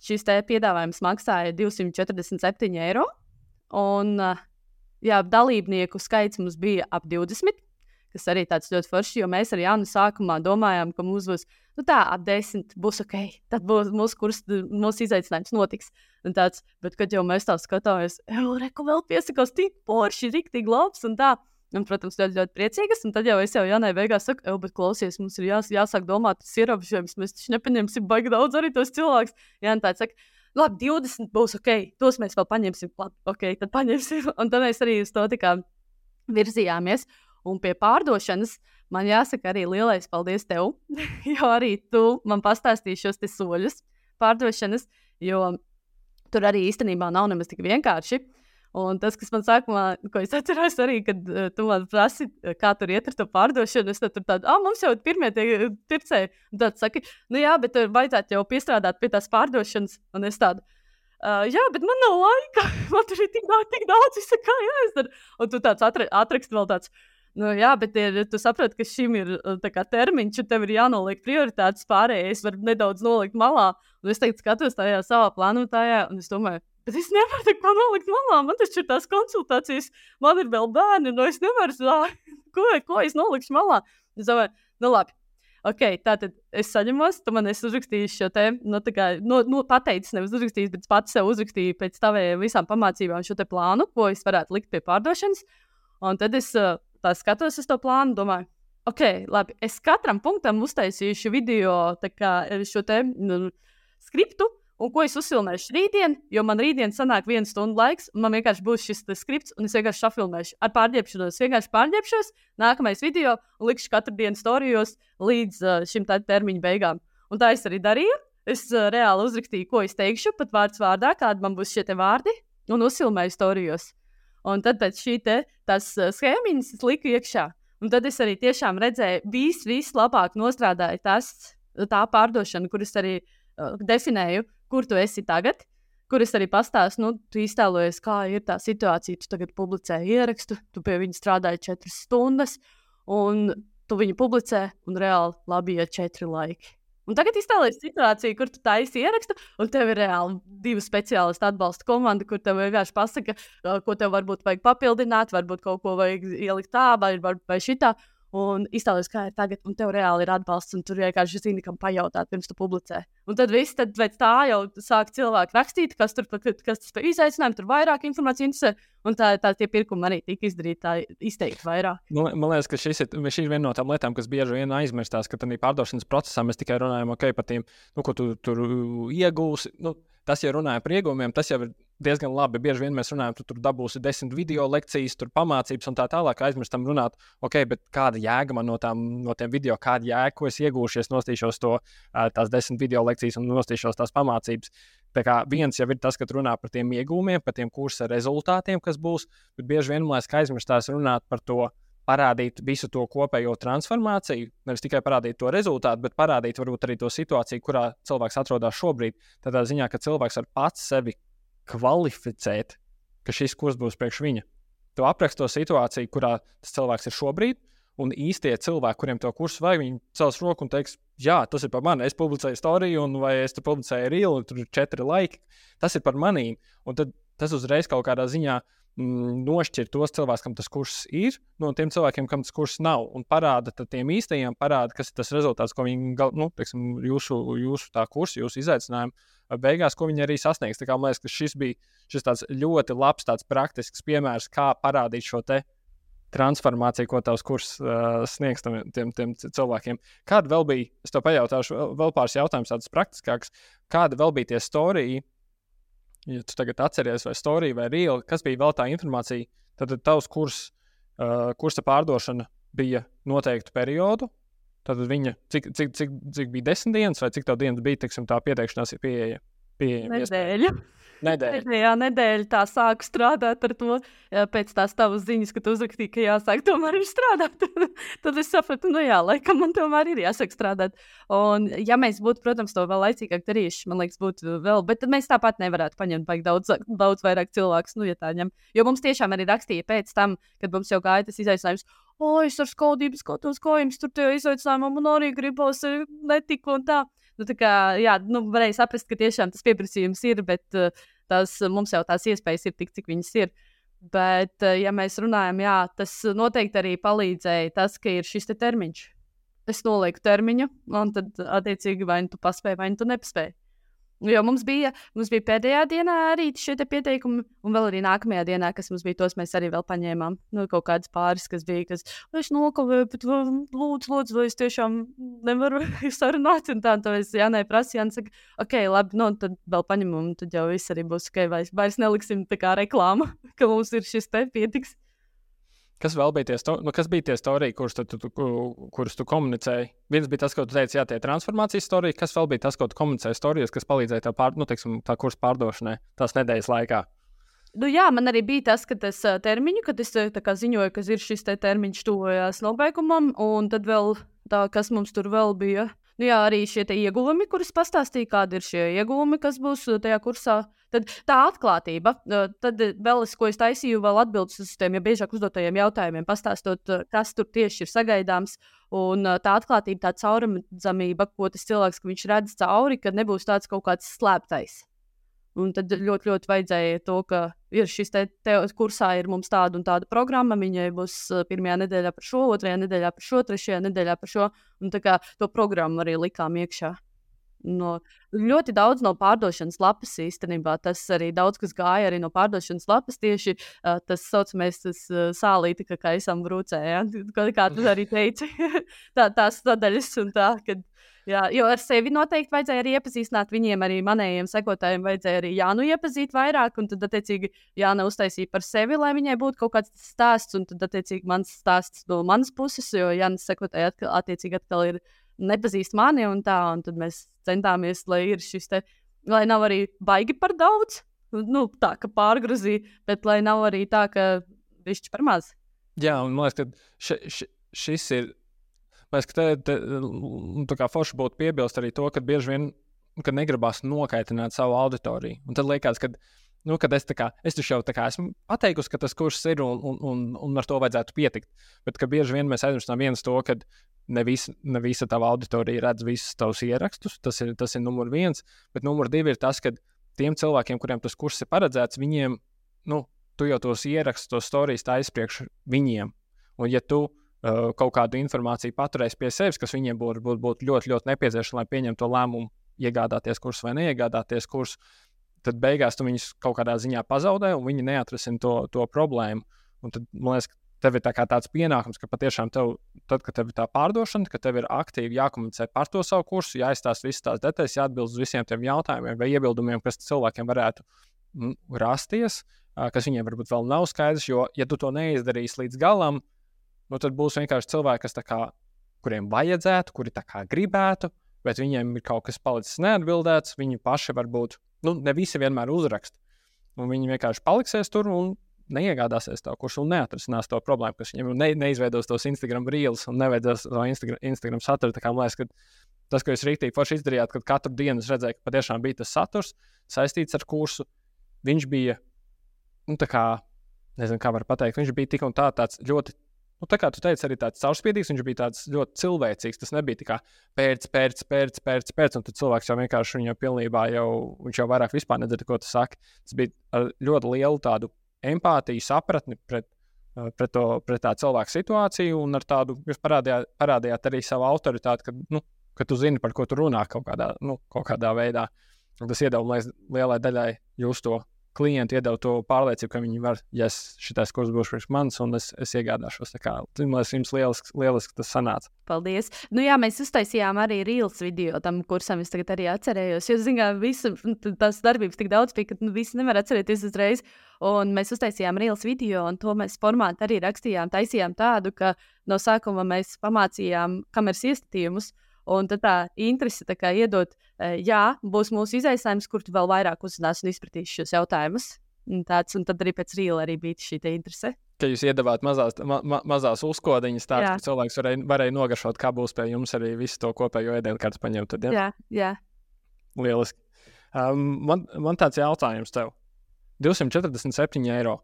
šis te piedāvājums maksāja 247 eiro. Un jā, dalībnieku skaits mums bija ap 20. Tas arī tāds ļoti forši, jo mēs ar Jānu sākumā domājām, ka mums būs nu tā, ap 10 būs ok. Tad būs mūsu kurs, mūsu izaicinājums notiks. Un tāds, bet, kad jau mēs tā skatāmies, jau reku vēl piesakos, tik porši, riktīgi labs un tā. Un, protams, ļoti, ļoti priecīgas. Un tad jau es jau Janai beigās saku, ej, bet klausies, mums ir jās, jāsāk domāt, tas ierobežojums. Mēs taču nepaņemsim baigi daudz arī tos cilvēkus. Jā, tā saka, labi, 20 būs ok, tos mēs vēl paņemsim. Labi, ok, tad paņemsim. Un tad mēs arī uz to virzījāmies. Un pie pārdošanas man jāsaka arī lielais paldies tev, jo arī tu man pastāstīji šos soļus pārdošanas, jo tur arī īstenībā nav nemaz tik vienkārši. Un tas, kas man sākumā, ko es atceros, arī, kad uh, tu man prasi, kā tur iet ar to pārdošanu, es tur tādu, ah, mums jau pirmie tie tircēji. Un tad saki, nu jā, bet tur vajadzētu jau piestrādāt pie tās pārdošanas. Un es tādu, uh, jā, bet man nav laika. man tur ir tik daudz, tik daudz, saku, kā jāizdara. Un tu tāds atra, atrakst vēl tāds. Nu, jā, bet ir, tu saproti, ka šim ir kā, termiņš, un tev ir jānoliek prioritātes pārējais, var nedaudz nolikt malā. Un es teiktu, skatos tajā savā plānotājā, un es domāju, Bet es nevaru tā nolikt malā. Man taču ir tās konsultācijas, man ir vēl bērni, no nu es nevaru, ko, ko es nolikšu malā. Es domāju, nu labi. Ok, tā tad es saņemos, tu man esi uzrakstījis šo te, nu, tā kā, nu, nu pateicis, nevis uzrakstījis, bet pats sev uzrakstīju pēc taviem visām pamācībām šo te plānu, ko es varētu likt pie pārdošanas. Un tad es tā skatos uz to plānu, domāju, ok, labi, es katram punktam uztaisīšu video, tā kā šo te nu, skriptu, un ko es uzfilmēšu rītdien, jo man rītdien sanāk viena stunda laiks, un man vienkārši būs šis skripts, un es vienkārši šafilmēšu ar pārģērbšanos. Vienkārši pārģērbšos, nākamais video, un likšu katru dienu storijos līdz uh, šim termiņa beigām. Un tā es arī darīju. Es uh, reāli uzrakstīju, ko es teikšu, pat vārds vārdā, kādi man būs šie vārdi, un uzfilmēju storijos. Un tad pēc šī te, tās uh, schēmiņas es liku iekšā. Un tad es arī tiešām redzēju, vis, vislabāk nostrādāja tas, tā pārdošana, kuras arī uh, definēju, kur tu esi tagad, kur es arī pastāstu, nu, tu iztēlojies, kā ir tā situācija. Tu tagad publicē ierakstu, tu pie viņa strādāji četras stundas, un tu viņu publicē, un reāli labi ir četri laiki. Un tagad iztēlojies situāciju, kur tu taisīji ierakstu, un tev ir reāli divi speciālisti atbalsta komanda, kur tev vienkārši pasaka, ko tev varbūt vajag papildināt, varbūt kaut ko vajag ielikt tā, vai, vai šitā un iztēlojies, kā ir tagad, un tev reāli ir atbalsts, un tur vienkārši zini, kam pajautāt, pirms tu publicē. Un tad viss, tad pēc tā jau sāk cilvēki rakstīt, kas tur kas tas par izaicinājumu, tur vairāk informācijas interesē, un tā, tā tie pirkumi arī tika izdarīti tā izteikti vairāk. Man, man liekas, ka šis ir, šī ir viena no tām lietām, kas bieži vien aizmirstās, ka tādā pārdošanas procesā mēs tikai runājam okay, par tiem, nu, ko tu tur iegūsi. Nu, tas, ja runājam par iegūmiem, tas jau ir diezgan labi. Bieži vien mēs runājam, tu tur dabūsi desmit video lekcijas, tur pamācības un tā tālāk. Aizmirstam runāt, ok, bet kāda jēga man no, tām, no tiem video, kāda jēga, ko es iegūšu, es nostīšos to, tās desmit video lekcijas un nostīšos tās pamācības. Tā kā viens jau ir tas, ka runā par tiem iegūmiem, par tiem kursa rezultātiem, kas būs, bet bieži vien mēs aizmirstās runāt par to. Parādīt visu to kopējo transformāciju, nevis tikai parādīt to rezultātu, bet parādīt varbūt arī to situāciju, kurā cilvēks atrodas šobrīd. Tādā ziņā, ka cilvēks var pats sevi kvalificēt, ka šis kurs būs priekš viņa. Tu apraksti to situāciju, kurā tas cilvēks ir šobrīd, un īstie cilvēki, kuriem to kursu vajag, viņi cels roku un teiks, jā, tas ir par mani. Es publicēju storiju, un vai es tur publicēju rīlu, tur ir četri laiki. Tas ir par manīm. Un tad tas uzreiz kaut kādā ziņā mm, nošķir tos cilvēkus, kam tas kurs ir, no tiem cilvēkiem, kam tas kurs nav. Un parāda tiem īstajiem, parāda, kas ir tas rezultāts, ko viņi, nu, teiksim, jūsu, jūsu tā kursa, jūsu izaicinājumu beigās, ko viņi arī sasniegs. Tā kā man liekas, ka šis bija šis ļoti labs, tāds praktisks piemērs, kā parādīt šo transformāciju, ko tavs kurs uh, sniegs tam, tiem, tiem cilvēkiem. Kāda vēl bija, es tev pajautāšu, vēl, pāris jautājumus, tādus praktiskākus, kāda vēl bija tie storija, ja tu tagad atceries, vai storija vai reāli, kas bija vēl tā informācija, tad tavs kurs, uh, kursa pārdošana bija noteiktu periodu. Tad viņa, cik, cik, cik, cik bija desmit dienas, vai cik tā dienas bija, tiksim, tā pieteikšanās pieeja? Pieejama. Nedēļa. Nedēļa. Pēdējā nedēļa tā sāku strādāt ar to, pēc tās tavas ziņas, ka tu uzrakstīji, ka jāsāk tomēr ir strādāt. Tad es sapratu, nu jā, laikam man tomēr ir jāsāk strādāt. Un, ja mēs būtu, protams, to vēl laicīgāk darījuši, man liekas, būtu vēl, bet mēs tāpat nevarētu paņemt daudz, daudz vairāk cilvēku, nu, ja tā ņem. Jo mums tiešām arī rakstīja pēc tam, kad mums jau gāja tas izaicinājums. O, es ar skaudību skatos, ko jums tur tie izaicinājumi, man arī gribas netiku un tā. Nu, kā, jā, nu, varēja saprast, ka tiešām tas pieprasījums ir, bet uh, tas, mums jau tās iespējas ir tik, cik viņas ir. Bet, uh, ja mēs runājam, jā, tas noteikti arī palīdzēja tas, ka ir šis te termiņš. Es nolieku termiņu, un tad, attiecīgi, vai nu tu paspēji, vai nu tu nepaspēji. Jo mums bija, mums bija pēdējā dienā arī šie pieteikumi, un vēl arī nākamajā dienā, kas mums bija, tos mēs arī vēl paņēmām. Nu, kaut kādas pāris, kas bija, kas es nokavēju, bet lūdzu, lūdzu, vai es tiešām nevaru sarunāt. Un tā, un tā es Jānai prasīju, Jānis saka, ok, labi, nu, tad vēl paņemam, un tad jau viss arī būs ok, vai vairs neliksim tā kā reklāmu, ka mums ir šis te pietiks. Kas vēl bija tie, sto, nu, kas bija tie storiji, kurus tu, tu, kurus tu komunicēji? Viens bija tas, ko tu teici, jā, tie transformācijas storija. Kas vēl bija tas, ko tu komunicēji storijas, kas palīdzēja tev pār, nu, teiksim, tā kursa pārdošanai tās nedēļas laikā? Nu, jā, man arī bija tas, ka tas uh, termiņu, kad es kā, ziņoju, ka ir šis te termiņš tuvojās nobeigumam, un tad vēl tā, kas mums tur vēl bija. Nu, jā, arī šie ieguvumi, kurus pastāstīja, kādi ir šie ieguvumi, kas būs tajā kursā. Tad tā atklātība, tad vēl es, ko es taisīju, vēl atbildus uz tiem ja biežāk uzdotajiem jautājumiem, pastāstot, kas tur tieši ir sagaidāms. Un tā atklātība, tā caurredzamība, ko tas cilvēks redz cauri, ka nebūs tāds kaut kāds slēptais. Un tad ļoti, ļoti vajadzēja to, ka ir šis te, te kursā ir mums tāda un tāda programma. Viņai būs pirmajā nedēļā par šo, otrajā nedēļā par šo, trešajā nedēļā par šo. Un tā kā to programmu arī likām iekšā. No, ļoti daudz no pārdošanas lapas īstenībā. Tas arī daudz kas gāja arī no pārdošanas lapas. Tieši uh, tas saucamais tas, uh, sālīti, ka kaisam brūcē. Ja? Kā tu arī teici, tā, tās sadaļas un tā. Kad, jā, jo ar sevi noteikti vajadzēja arī iepazīstināt viņiem, arī manējiem sekotājiem vajadzēja arī Jānu iepazīt vairāk. Un tad, attiecīgi, Jāna uztaisīja par sevi, lai viņai būtu kaut kāds stāsts. Un tad, attiecīgi, mans stāsts no manas puses, jo Jānis sekotāji attiecīgi atkal ir nepazīst mani, un tā, un tad mēs centāmies, lai ir šis te, lai nav arī baigi par daudz, nu, tā kā pārgrozīja, bet lai nav arī tā, ka višķi par maz. Jā, un man liekas, ka š, š, šis ir. Ka te, te, tā kā forši būtu piebilst arī to, ka bieži vien ka negribas nokaitināt savu auditoriju. Un tad liekas, ka, nu, kad es, kā, es jau kā, esmu pateikusi, ka tas kurs ir un, un, un, un ar to vajadzētu pietikt. Bet bieži vien mēs aizmirstam viens to, ka ne, vis, ne visa tava auditorija redz visus tavus ierakstus. Tas ir, tas ir numur viens. Bet numur divi ir tas, ka tiem cilvēkiem, kuriem tas kurs ir paredzēts, viņiem, nu, tu jau tos ierakstus, tos stāstus aizpriekš viņiem. Un, ja tu uh, kaut kādu informāciju paturēsi pie sevis, kas viņiem būtu būt, būt ļoti, ļoti nepieciešama, lai pieņemtu to lēmumu, iegādāties kursu vai neiegādāties kursu, tad beigās tu viņus kaut kādā ziņā pazaudē, un viņi neatrisinās to, to problēmu. Un tad, man liekas, tev ir tā tāds pienākums, ka patiešām tev, tad, kad tev ir tā pārdošana, ka tev ir aktīvi jākomunicē par to savu kursu, jāizstāsta visas tās detaļas, jāatbild uz visiem tiem jautājumiem vai iebildumiem, kas cilvēkiem varētu rasties, kas viņiem varbūt vēl nav skaidrs. Jo, ja tu to neizdarīsi līdz galam, nu, tad būs vienkārši cilvēki, kas kā, kuriem vajadzētu, kuri gribētu, bet viņiem ir kaut kas palicis neatbildēts. Viņi paši varbūt, nu, ne visi vienmēr uzrakst. Un viņi vienkārši paliksies tur un neiegādāsies to kursu un neatrisinās to problēmu, kas viņam ne, neizveidos tos Instagram reels un neveidos to Instagram, Instagram saturu. Tā kā man liekas, ka tas, ko jūs rīktīgi forši izdarījāt, kad katru dienu redzēju, ka patiešām bija tas saturs saistīts ar kursu, viņš bija, nu, tā kā, nezinu, kā var pateikt, viņš bija tik un tā tāds ļoti. Nu, tā kā tu teici, arī tāds caurspīdīgs, viņš bija tāds ļoti cilvēcīgs. Tas nebija kā pēc, pēc, pēc, pēc, pēc un tad cilvēks jau vienkārši viņu pilnībā jau, viņš jau vairāk vispār nedzird, ko tu saki. Tas bija ar ļoti lielu tādu empātiju, sapratni pret, uh, pret, to, pret tā cilvēka situāciju, un ar tādu jūs parādījāt, parādījāt arī savu autoritāti, ka, nu, ka tu zini, par ko tu runā kaut kādā, nu, kaut kādā veidā. Un tas iedeva lielai daļai jūs to klienti iedod to pārliecību, ka viņi var, ja šis kurs būs priekš manis, un es, es iegādāšos. Tā kā tas jums lieliski, lieliski tas sanāca. Paldies. Nu, jā, mēs uztaisījām arī rīles video tam kursam. Es tagad arī atcerējos, jo, zinām, visa tās darbības tik daudz bija, ka nu, visi nevar atcerēties uzreiz. Un mēs uztaisījām rīles video, un to mēs formātā arī rakstījām. Taisījām tādu, ka no sākuma mēs pamācījām kameras ieskatījumus. Un tad tā interese tā kā iedot, jā, būs mūsu izaicinājums, kur tu vēl vairāk uzzinās un izpratīsi šos jautājumus. Un, tāds, un tad arī pēc rīla arī bija šī interese. Ka jūs iedavāt mazās, ma, ma, mazās uzkodiņas, tādas, ka cilvēks varēja, varēja nogaršot, kā būs pie jums arī visu to kopējo ēdienu kārtu paņemt. Tad, ja? Jā, jā. Lieliski. Um, man, man tāds jautājums tev. 247 eiro.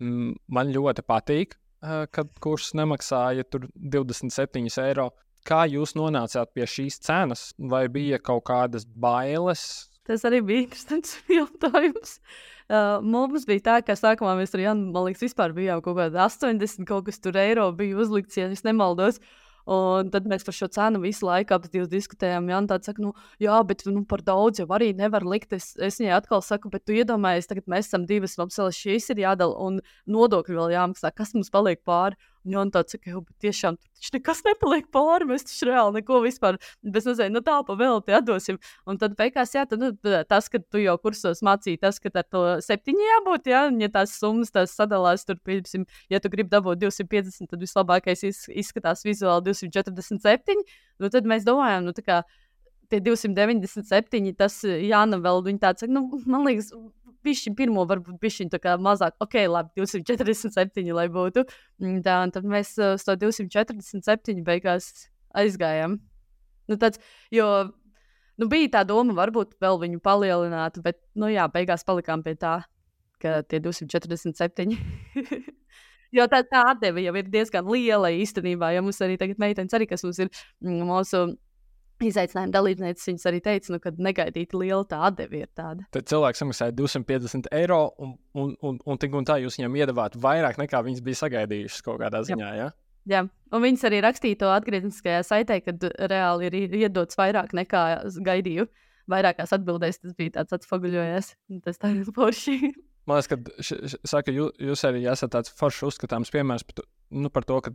Man ļoti patīk, uh, kad kurs nemaksāja 27 eiro. Kā jūs nonācāt pie šīs cenas? Vai bija kaut kādas bailes? Tas arī bija interesants jautājums. Uh, mums bija tā, ka sākumā mēs ar Janu, man liekas, vispār bijām kaut kādā 80 kaut kas tur eiro bija uzlikts, ja es nemaldos. Un tad mēs par šo cenu visu laiku diskutējām. Jā, tā saka, nu, jā, bet nu, par daudz jau arī nevar likt. Es, es viņai atkal saku, bet tu iedomājies, tagad mēs esam divas, vēl šīs ir jādala un nodokļi vēl jāmaksā. Kas mums paliek pāri? Un он tāds saka, ka tiešām tur taču nekas nepaliek pāri. Mēs taču reāli neko vispār bez nezinu, nu, tā pa vēl te atdosim. Un tad beigās, jā, tad, nu, tas, ka tu jau kursos mācīji, tas, ka ar to septiņi jābūt, jā, ja tās summas tās sadalās, tur, piemēram, ja tu gribi dabūt 250, tad vislabākais izskatās vizuāli 247. Nu, tad mēs domājam, nu, tā kā tie 297, tas Jāna vēl, viņa tāds, nu, man liekas, pišķiņu pirmo, varbūt pišķiņu tā kā mazāk, ok, labi, 247, lai būtu. Mm, tā, un tad mēs uh, uz to 247 beigās aizgājām. Nu, tāds, jo nu, bija tā doma, varbūt vēl viņu palielināt, bet, nu jā, beigās palikām pie tā, ka tie 247. jo tā, tā atdeve jau ir diezgan liela īstenībā. Ja mums arī tagad meitenes, arī, kas mums ir mm, mūsu izaicinājuma dalībnieces, viņas arī teica, nu, ka negaidīta liela tā atdeve ir tāda. Tad cilvēks samaksāja 250 eiro, un, un, un, un tik un tā jūs viņam iedavāt vairāk nekā viņas bija sagaidījušas kaut kādā ziņā. Jā. Ja? Jā, un viņas arī rakstīja to atgriezniskajā saitē, kad reāli ir iedots vairāk nekā gaidīju. Vairākās atbildēs tas bija tāds atspoguļojies. Tas tā ir forši. Man liekas, ka š, š, saka, jūs, jūs arī esat tāds foršs uzskatāms piemērs par to, nu, par to ka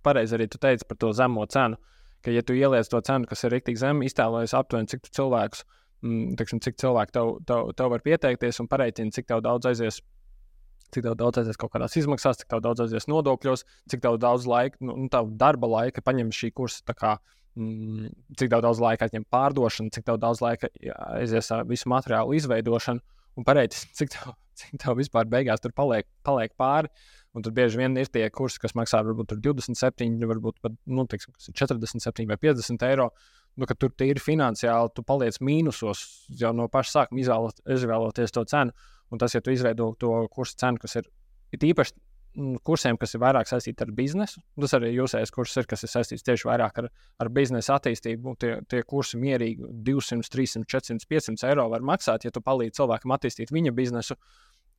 pareizi arī tu teici par to zemo cenu. Uh, ka, ja tu ieliec to cenu, kas ir rīktīgi zem, iztēlojies aptuveni, cik cilvēkus, mm, cik cilvēku tev, tev, tev var pieteikties un pareicini, cik tev daudz aizies. Cik daudz aizies kaut kādās izmaksās, cik daudz aizies nodokļos, cik daudz laika, nu, nu darba laika paņem šī kursa kā, mm, cik daudz laika atņem pārdošana, cik daudz laika aizies visu materiālu izveidošana un pareizi, cik tev, cik tev vispār beigās tur paliek, paliek pāri. Un tur bieži vien ir tie kursi, kas maksā varbūt 27, varbūt pat nu, teiksim, 47 vai 50 eiro. Nu, tur ir finansiāli, tu paliec mīnusos jau no paša sākuma, izvēlot, izvēloties to cenu. Un tas, ja tu izveido to kursu cenu, kas ir, ir īpaši mm, kursiem, kas ir vairāk saistīti ar biznesu. Tas arī jūsējais kurs ir, kas ir saistīts tieši vairāk ar, ar biznesa attīstību. Tie, tie kursi mierīgi 200, 300, 400, 500 eiro var maksāt, ja tu palīdzi cilvēkam attīstīt viņa biznesu.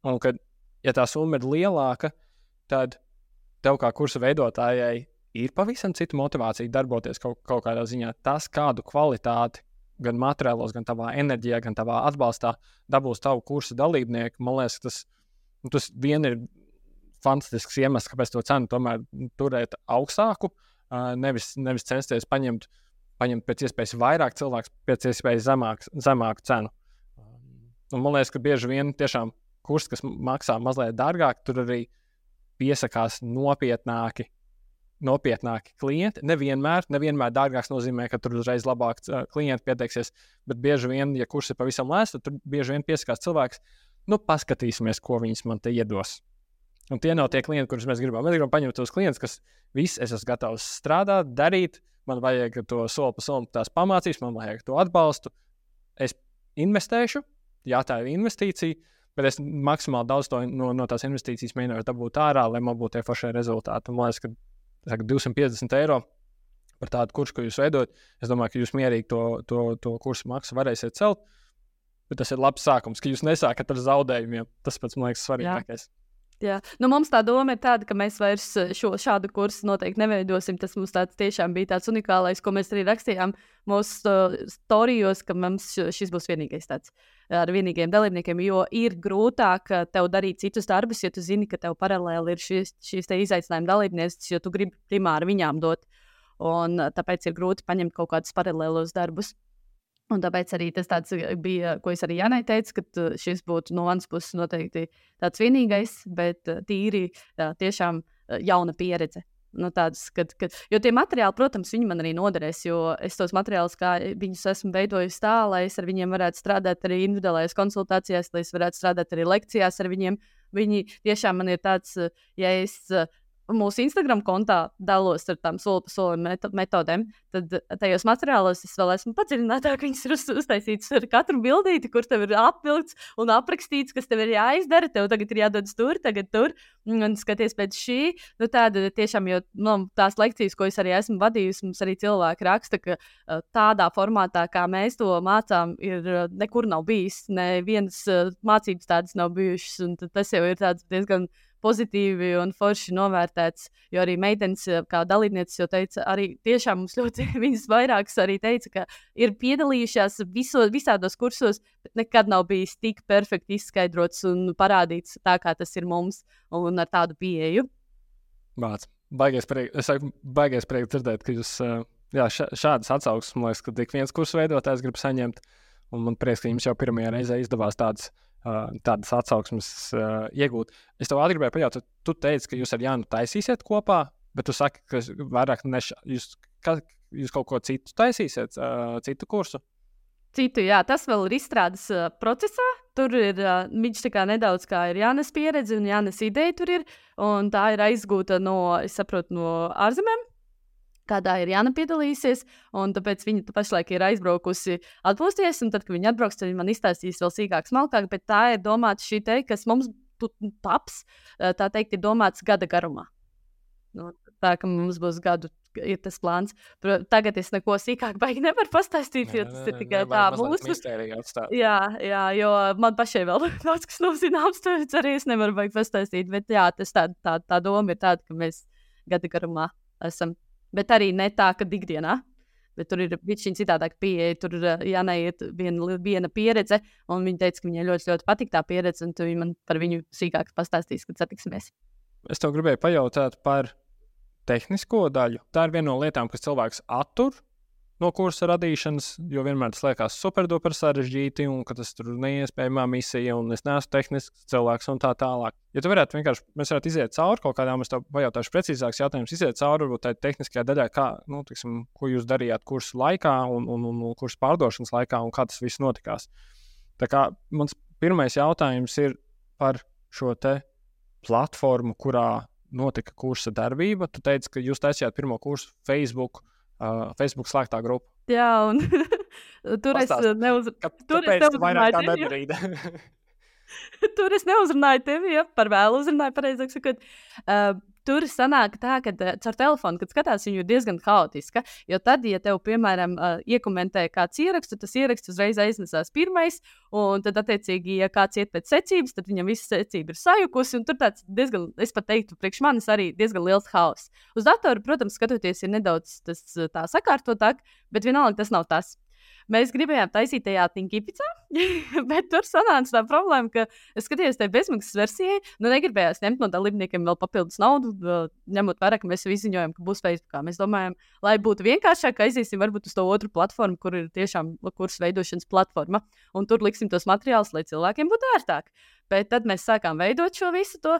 Un, kad, ja tā summa ir lielāka, tad tev kā kursa veidotājai ir pavisam cita motivācija darboties kaut, kaut kādā ziņā. Tas, kādu kvalitāti gan materiālos, gan tavā enerģijā, gan tavā atbalstā dabūs tavu kursa dalībnieki, man liekas, tas, nu, tas vien ir fantastisks iemesls, kāpēc to cenu tomēr turēt augstāku, nevis, nevis censties paņemt, paņemt pēc iespējas vairāk cilvēku, pēc iespējas zemāk, zemāku cenu. Un man liekas, ka bieži vien tiešām kurs, kas maksā mazliet dārgāk, tur arī ir piesakās nopietnāki. Nopietnāki klienti. Nevienmēr, nevienmēr dārgāks nozīmē, ka tur uzreiz labāk klienti pieteiksies, bet bieži vien, ja kurs ir pavisam lēts, tad tur bieži vien piesakās cilvēks. Nu, paskatīsimies, ko viņas man te iedos. Un tie nav tie klienti, kurus mēs gribam. Mēs gribam paņemt tos klientus, kas viss es esmu gatavs strādāt, darīt. Man vajag to soli pa solim tās pamācīs, man vajag to atbalstu. Es investēšu, jā, tā ir investīcija, Bet es maksimāli daudz to, no, no tās investīcijas mēģināju dabūt ārā, lai man būtu tie pašie rezultāti. Man liekas, ka saka, 250 eiro par tādu kursu, ko jūs veidojat, es domāju, ka jūs mierīgi to, to, to kursu maksu varēsiet celt. Bet tas ir labs sākums, ka jūs nesākat ar zaudējumiem. Tas pats man liekas svarīgākais. Jā. Jā. Nu, mums tā doma ir tāda, ka mēs vairs eh, šo, šādu kursu noteikti neveidosim. Tas mums tāds tiešām bija tāds unikālais, ko mēs arī rakstījām mūsu uh, storijos, ka mums šis būs vienīgais tāds ar vienīgiem dalībniekiem, jo ir grūtāk eh, tev darīt citus darbus, ja tu zini, ka tev paralēli ir šīs, šīs izaicinājuma dalībnieces, jo tu gribi primāri viņām dot. Un tāpēc ir grūti paņemt kaut kādus paralēlos darbus. Un tāpēc arī tas eh, bija, ko es arī Janai teicu, ka eh, šis būtu no manas puses noteikti tāds vienīgais, bet eh, tīri tiešām jauna pieredze. Nu, tāds, kad, kad, jo tie materiāli, protams, viņi man arī noderēs, jo es tos materiālus, kā viņus esmu veidojis tā, lai es ar viņiem varētu strādāt arī individuālajās konsultācijās, lai es varētu strādāt arī lekcijās ar viņiem. Viņi tiešām man ir tāds, ja es mūsu Instagram kontā dalos ar tām soli pa solim metodēm, tad tajos materiālos es vēl esmu padziļinātāk. Viņas ir uz, uztaisītas ar katru bildīti, kur tev ir apvilkts un aprakstīts, kas tev ir jāizdara. Tev tagad ir jādodas tur, tagad tur. Un skaties pēc šī. Nu, tāda tiešām, jo nu, tās lekcijas, ko es arī esmu vadījusi, mums arī cilvēki raksta, ka tādā formātā, kā mēs to mācām, ir nekur nav bijis. Nevienas mācības tādas nav bijušas. Tas jau ir diezgan pozitīvi un forši novērtēts. Jo arī meitenes, kā dalībnieces, jau teica, arī tiešām mums ļoti viņas vairākas arī teica, ka ir piedalījušās viso, visādos kursos, bet nekad nav bijis tik perfekti izskaidrots un parādīts tā, kā tas ir mums un ar tādu pieeju. Māc. Baigies prieks, es saku, baigies prieks dzirdēt, ka jūs jā, šādas atsauksmes, man liekas, ka tik viens kursu veidotājs grib saņemt. Un man prieks, ka jums jau pirmajā reizē izdevās tādas tādas atsauksmes iegūt. Es tev gribēju pajautāt, tu teici, ka jūs ar Jānu taisīsiet kopā, bet tu saki, ka vairāk neš... jūs, ka, jūs kaut ko citu taisīsiet, citu kursu. Citu, jā, tas vēl ir izstrādes uh, procesā. Tur ir uh, viņš tā kā nedaudz kā ir Jānis pieredze un Jānis ideja tur ir. Tā ir aizgūta no, saprotu, no ārzemēm kādā ir Jāna piedalīsies, un tāpēc viņa pašlaik ir aizbraukusi atpūsties, un tad, kad viņa atbrauks, tad viņa man izstāstīs vēl sīkāk, smalkāk, bet tā ir domāta šī te, kas mums taps, tā teikt, ir domāts gada garumā. Nu, tā kā mums būs gadu, ir tas plāns. Tagad es neko sīkāk baigi nevaru pastāstīt, jo tas ir tikai tā mūsu. Jā, jā, jo man pašai vēl daudz kas nav zināms, tāpēc arī es nevaru baigi pastāstīt, bet jā, tas tā, tā, tā doma ir tāda, ka mēs gada garumā esam bet arī ne tā, ka ikdienā. Bet tur ir bijis šī citādāka pieeja. Tur eh, jāneiet viena, viena pieredze, un viņa teica, ka viņai ļoti, ļoti patīk tā pieredze, un viņa man par viņu sīkāk pastāstīs, kad satiksimies. Es tev gribēju pajautāt par tehnisko daļu. Tā ir viena no lietām, kas cilvēks attur no kursa radīšanas, jo vienmēr tas liekas superduper sarežģīti, un ka tas tur ir neiespējama misija, un es neesmu tehnisks cilvēks, un tā tālāk. Ja tu varētu vienkārši, mēs varētu iziet cauri kaut kādām, es tev pajautāšu precīzākus jautājumus, iziet cauri varbūt tai tehniskajai daļai, kā, nu, tiksim, ko jūs darījāt kursa laikā, un, un, un, un kursa pārdošanas laikā, un kā tas viss notikās. Tā kā mans pirmais jautājums ir par šo te platformu, kurā notika kursa darbība. Tu teici, ka jūs taisījāt pirmo kursu Facebook uh, Facebook slēgtā grupa. Jā, un tur Pastāst, es neuzrunāju. Tur es neuzrunāju. tur es neuzrunāju tevi, ja par vēlu uzrunāju, pareizāk sakot. Uh, tur sanāk tā, ka uh, caur telefonu, kad skatās, viņa ir diezgan haotiska. Jo tad, ja tev, piemēram, uh, iekomentē kāds ieraksts, tas ieraksts uzreiz aiznesās pirmais, un tad, attiecīgi, ja kāds iet pēc secības, tad viņam viss secība ir sajukusi. Tur tāds diezgan, es pat teiktu, priekš manis arī diezgan liels haoss. Uz datora, protams, skatoties, ir nedaudz tas tā sakārtotāk, bet vienalga tas nav tas. Mēs gribējām taisīt tajā Tinkipicā, bet tur sanāca tā problēma, ka es skatījos tajā bezmaksas versijai, nu negribējās ņemt no dalībniekiem vēl papildus naudu, ņemot vērā, ka mēs jau izziņojam, ka būs Facebook. Mēs domājam, lai būtu vienkāršāk, aiziesim varbūt uz to otru platformu, kur ir tiešām kursu veidošanas platforma, un tur liksim tos materiālus, lai cilvēkiem būtu ērtāk. Bet tad mēs sākām veidot šo visu to.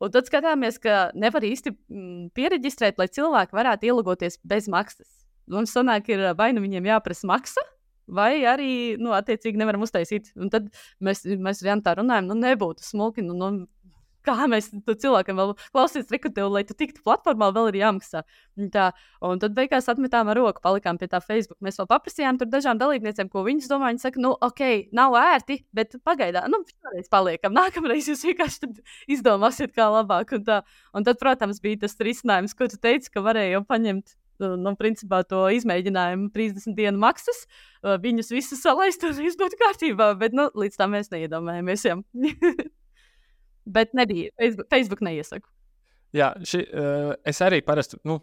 Un tad skatāmies, ka nevar īsti mm, pieregistrēt, lai cilvēki varētu ielūgoties bez maksas mums sanāk, ir vai nu viņiem jāprasa maksa, vai arī, nu, attiecīgi nevaram uztaisīt. Un tad mēs, mēs ar Jantu runājam, nu, nebūtu smuki. Nu, nu, Kā mēs cilvēkam vēl klausīties, rekrutēju, lai tu tiktu platformā, vēl ir jāmaksā. Tā, un tad beigās atmetām ar roku, palikām pie tā Facebook. Mēs vēl paprasījām tur dažām dalībniecēm, ko viņas domā. Viņi saka, nu, ok, nav ērti, bet pagaidām, nu, šoreiz paliekam. Nākamreiz jūs vienkārši izdomāsiet, kā labāk. Un, tā, un tad, protams, bija tas risinājums, ko tu teici, ka varēja jau paņemt nu, principā to izmēģinājumu 30 dienu maksas, viņus visus salaist un būtu kārtībā, bet nu, līdz tam mēs neiedomājamies. bet nebija, Facebook, Facebook neiesaku. Jā, ši, uh, es arī parasti, nu,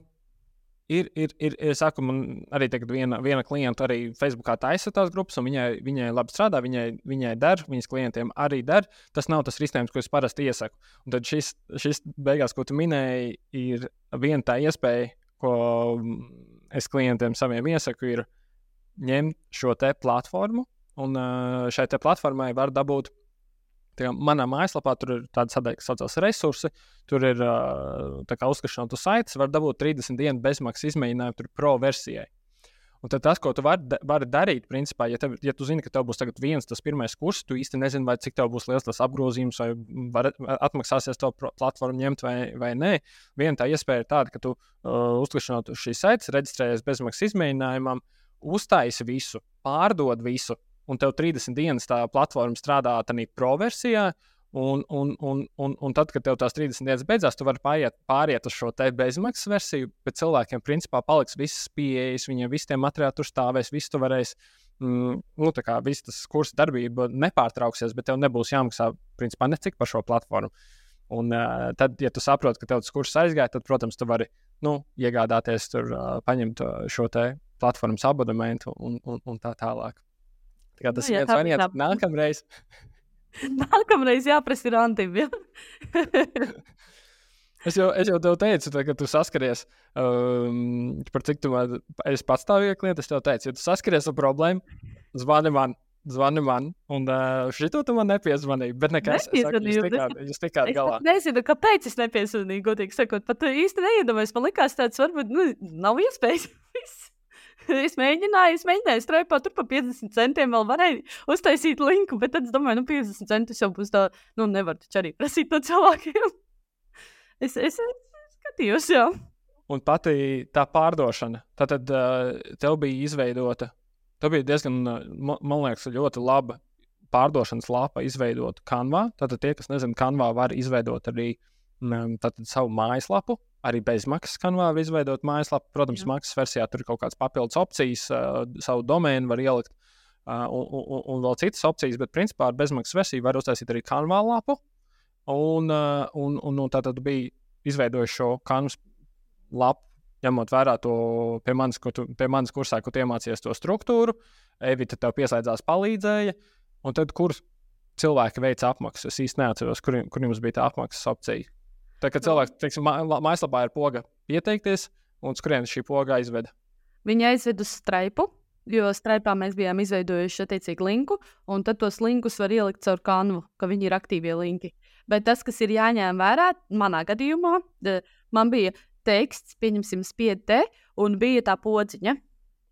ir, ir, ir, ir saku, man arī tagad viena, viena klienta arī Facebookā taisa tās grupas, un viņai, viņai labi strādā, viņai, viņai der, viņas klientiem arī der. Tas nav tas risinājums, ko es parasti iesaku. Un tad šis, šis beigās, ko tu minēji, ir viena tā iespēja, ko es klientiem saviem iesaku, ir ņemt šo te platformu, un šai te platformai var dabūt. Manā mājaslapā tur ir tāda sadaļa, kas saucas resursi. Tur ir uzskatīšana no saites, var dabūt 30 dienu bezmaksas izmēģinājumu, pro versijai. Un tas, ko tu vari, vari darīt, principā, ja, tev, ja tu zini, ka tev būs viens tas pirmais kurs, tu īsti nezini, vai cik tev būs liels tas apgrozījums, vai var, atmaksāsies to platformu ņemt vai, vai nē. Viena tā iespēja ir tāda, ka tu uh, uzklikšķinot uz šīs saites, reģistrējies bezmaksas izmēģinājumam, uztaisi visu, pārdod visu, un tev 30 dienas tā platforma strādā tādā pro versijā. Un, un, un, un, un tad, kad tev tās 30 dienas beidzās, tu vari pāriet, pāriet uz šo bezmaksas versiju, bet cilvēkiem principā paliks visas pieejas, viņiem visiem materiāliem tur stāvēs, viss tu varēsi. Mm, nu, tā kā viss tas kursa darbība nepārtrauksies, bet tev nebūs jāmaksā principā necik par šo platformu. Un uh, tad, ja tu saproti, ka tev tas kurs aizgāja, tad, protams, tu vari nu, iegādāties, tur, uh, paņemt šo te platformas abonementu un, un, un tā tālāk. Tā kā tas ir viens variants. Nākamreiz. Nākamreiz jāprasa ir Antim. Ja? es, jau, es jau tev teicu, tā, kad tu saskaries um, par cik tu man esi patstāvīga klienta. Es tev teicu, ja tu saskaries ar problēmu, zvani man zvani man, un uh, šito tu man nepiezvanīji. Bet nekas, es saku, jūs tikāt, tikāt galā. Es nezinu, kāpēc es nepiezvanīju, godīgi sakot, pat īsti neiedomājos. Man likās, tāds varbūt nu, nav iespējams. es mēģināju, es mēģināju strādāt tur par 50 centiem, vēl varēju uztaisīt linku, bet tad es domāju, nu, 50 centus jau būs tā, nu, nevar taču arī prasīt no cilvēkiem. es, es, es skatījos, jā. Un pati tā pārdošana, tad uh, tev bija izveidota Tā bija diezgan, man liekas, ļoti laba pārdošanas lapa izveidota Canvā. Tātad tie, kas nezina, Canvā var izveidot arī tātad, savu mājaslapu. Arī bezmaksas kanvā var izveidot mājaslapu. Protams, Jā. maksas versijā tur ir kaut kādas papildus opcijas, uh, savu domēnu var ielikt uh, un, un, un vēl citas opcijas, bet principā ar bezmaksas versiju var uztaisīt arī kanvā lapu. Un, uh, un, un, un tā tad bija izveidojuši šo kanvas lapu ņemot vērā to pie manis, tu, pie manis kursā, kur iemācījies to struktūru, Evita tev pieslēdzās, palīdzēja. Un tad, kur cilvēki veica apmaksu, es īsti neatceros, kur, kur jums bija tā apmaksas opcija. Tad, kad cilvēks, teiksim, mājaslapā ir poga pieteikties, un uz kurienes šī poga aizveda? Viņa aizveda uz straipu, jo straipā mēs bijām izveidojuši attiecīgi linku, un tad tos linkus var ielikt caur kanvu, ka viņi ir aktīvie linki. Bet tas, kas ir jāņem vērā, manā gadījumā, man bija teksts, pieņemsim, spiedte, un bija tā podziņa.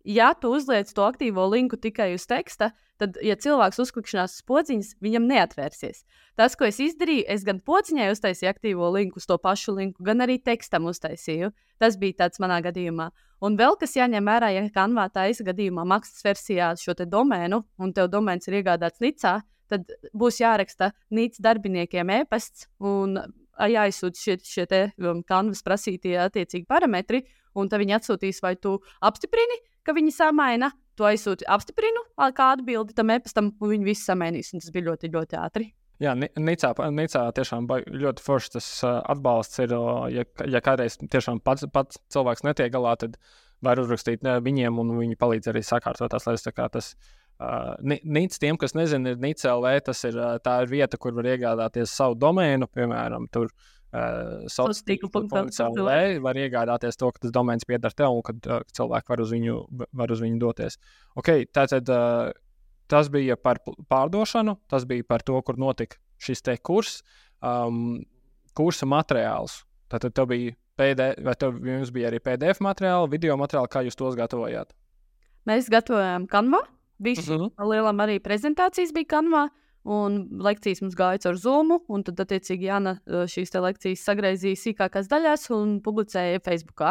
Ja tu uzliec to aktīvo linku tikai uz teksta, tad, ja cilvēks uzklikšķinās uz podziņas, viņam neatvērsies. Tas, ko es izdarīju, es gan podziņai uztaisīju aktīvo linku, uz to pašu linku, gan arī tekstam uztaisīju. Tas bija tāds manā gadījumā. Un vēl kas jāņem vērā, ja kanvā taisa gadījumā maksas versijā šo domēnu, un tev domēns ir iegādāts Nicā, tad būs jāraksta Nīcas darbiniekiem e-pasts. Un jāizsūta šie, šie te um, kanvas prasītie attiecīgi parametri, un tad viņi atsūtīs, vai tu apstiprini, ka viņi samaina, tu aizsūti apstiprinu kādu bildi tam e-pastam, un viņi visi samainīs, tas bija ļoti, ļoti ātri. Jā, Nicā, Nicā tiešām ļoti foršs tas atbalsts ir. Ja, ja kādreiz tiešām pats, pats cilvēks netiek galā, tad var uzrakstīt viņiem, un viņi palīdz arī sakārtot tās lietas. Tā tas Uh, Nīc, tiem, kas nezina, ir Nīca LV. Tas ir tā ir vieta, kur var iegādāties savu domēnu, piemēram, tur. Uh, Sociālā var iegādāties to, ka tas domēns pieder tev un ka uh, cilvēki var uz viņu, var uz viņu doties. Okay, tātad, uh, tas bija par pārdošanu, tas bija par to, kur notika šis te kurs, um, kursa materiāls. Tātad tev bija PDF, vai tev bija arī PDF materiāli, video materiāli, kā jūs tos gatavojāt? Mēs gatavojām kanvā. Visi uh mhm. -huh. lielam arī prezentācijas bija kanvā. Un lekcijas mums gāja caur Zoom, un tad, attiecīgi, Jāna šīs lekcijas sagraizīja sīkākās daļās un publicēja Facebook.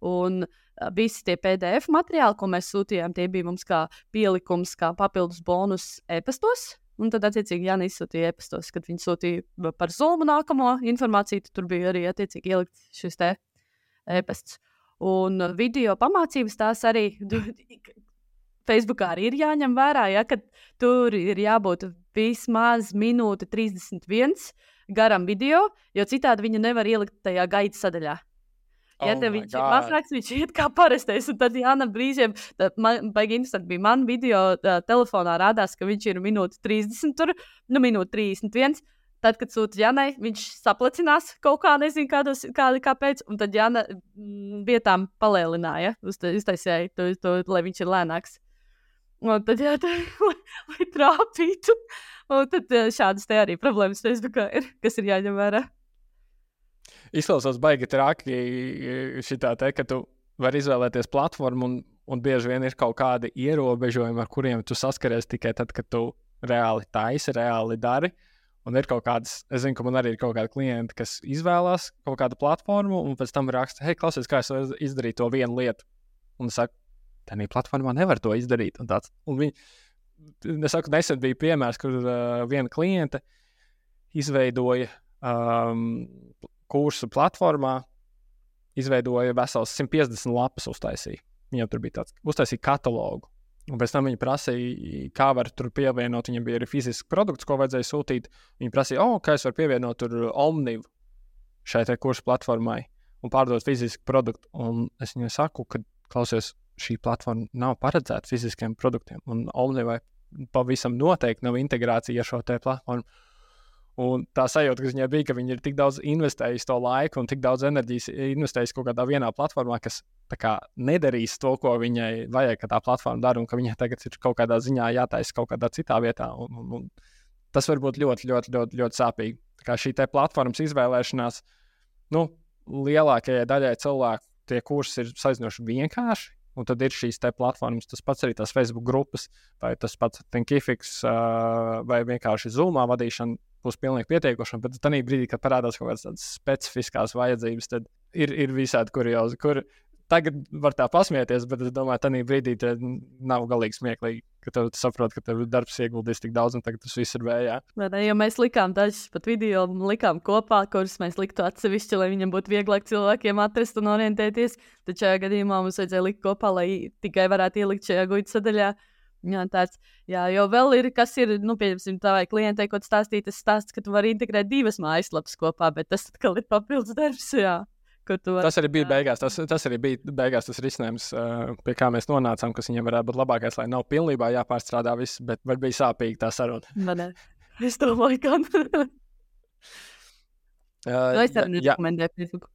Un visi tie PDF materiāli, ko mēs sūtījām, tie bija mums kā pielikums, kā papildus bonus e-pastos. Un tad, attiecīgi, Jānis izsūtīja e-pastos, kad viņi sūtīja par Zoom nākamo informāciju. Tur bija arī, attiecīgi, ielikts šis e-pasts. Un video pamācības tās arī Facebookā arī ir jāņem vērā, ja, ka tur ir jābūt vismaz minūte 31 garam video, jo citādi viņu nevar ielikt tajā gaitas sadaļā. Ja oh viņš ir mazāks, viņš iet kā parastais. Un tad Jāna brīžiem, man baigi interesanti bija man video tā, telefonā rādās, ka viņš ir minūte 30, tur, nu minūte 31. Tad, kad sūta Janai, viņš saplacinās kaut kā, nezinu, kādos, kā, kāpēc. Un tad Jana mm, vietām palēlināja, uztaisīja to, to, lai viņš ir lēnāks. Un tad, jā, tā, lai, lai trāpītu. Un tad šādas te arī problēmas Facebookā ir, kas ir jāņem vērā. Izklausās baigi traki šitā te, ka tu vari izvēlēties platformu un, un bieži vien ir kaut kādi ierobežojumi, ar kuriem tu saskaries tikai tad, kad tu reāli taisi, reāli dari. Un ir kaut kādas, es zinu, ka man arī ir kaut kādi klienti, kas izvēlās kaut kādu platformu, un pēc tam raksta, hei, klausies, kā es izdarīt to vienu lietu. Un es saku, tādā platformā nevar to izdarīt. Un tāds, un viņi, es saku, nesen bija piemērs, kur uh, viena kliente izveidoja um, kursu platformā, izveidoja vesels 150 lapas uztaisīja. Viņam tur bija tāds, uztaisīja katalogu. Un pēc tam viņi prasīja, kā var tur pievienot. Viņam bija arī fizisks produkts, ko vajadzēja sūtīt. Viņi prasīja, oh, kā es varu pievienot tur Omnivu šai kursu platformai un pārdot fizisku produktu. Un es viņai saku, ka klausies, šī platforma nav paredzēta fiziskiem produktiem. Un Omnivai pavisam noteikti nav integrācija ar šo platformu. Un tā sajūta, kas viņai bija, ka viņi ir tik daudz investējuši to laiku un tik daudz enerģijas investējuši kaut kādā vienā platformā, kas kā, nedarīs to, ko viņai vajag, ka tā platforma dara, un ka viņai tagad ir kaut kādā ziņā jātaisa kaut kādā citā vietā. Un, un, un tas var būt ļoti, ļoti, ļoti, ļoti sāpīgi. Tā kā šī platformas izvēlēšanās, nu, lielākajai daļai cilvēku tie kursi ir salīdzinoši vienkārši. Un tad ir šīs platformas, tas pats arī tās Facebook grupas, vai tas pats Thinkifix, uh, vai vienkārši Zoomā vadīšana būs pilnīgi pietiekoša. Bet tad brīdī, kad parādās kaut kādas specifiskās vajadzības, tad ir, ir visādi kuriozi, kur tagad var tā pasmieties, bet es domāju, ka tajā brīdī nav galīgi smieklīgi. Ka tu saproti, ka tev darbs ieguldījis tik daudz, un tagad tas viss ir vējā. Ne, jo mēs likām dažus pat video, likām kopā, kurus mēs liktu atsevišķi, lai viņam būtu vieglāk cilvēkiem atrast un orientēties. Tad šajā gadījumā mums vajadzēja likt kopā, lai tikai varētu ielikt šajā guļu sadaļā. Jā, tāds, jā, jo vēl ir, kas ir, nu, pieņemsim, tavai klientei, ko stāstīt, tas stāsts, ka tu vari integrēt divas mājaslapas kopā, bet tas atkal ir papildus darbs. Jā. Tas arī bija beigās. Tas, tas arī bija beigās tas risinājums, pie kā mēs nonācām, kas viņam varētu būt labākais, lai nav pilnībā jāpārstrādā viss, bet bija sāpīgi tā saruna. Man, es domāju, ka. uh, es arī nerekomendēju Facebook.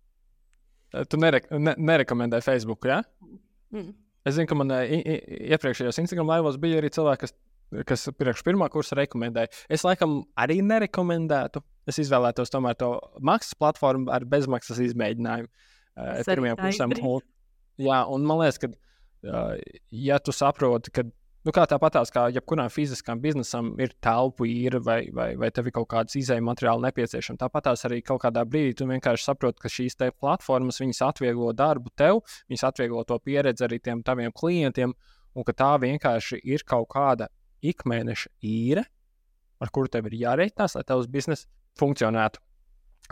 Tu nerek ne nerekomendēji Facebook, jā? Ja? Mm. Es zinu, ka man iepriekšējos Instagram laivos bija arī cilvēki, kas, kas priekš pirmā kursa rekomendēja. Es laikam arī nerekomendētu. Es izvēlētos tomēr to maksas platformu ar bezmaksas izmēģinājumu uh, pirmajam kursam. Un, jā, un man liekas, ka, uh, ja tu saproti, ka Nu, kā tāpatās, kā jebkuram fiziskam biznesam ir telpu īra vai, vai, vai tev ir kaut kādas izējuma materiāli nepieciešama. Tāpatās arī kaut kādā brīdī tu vienkārši saproti, ka šīs platformas atvieglo darbu tev, viņas atvieglo to pieredzi arī tiem taviem klientiem, un ka tā vienkārši ir kaut kāda ikmēneša īre, ar kuru tev ir jārēķinās, lai tavs bizness funkcionētu,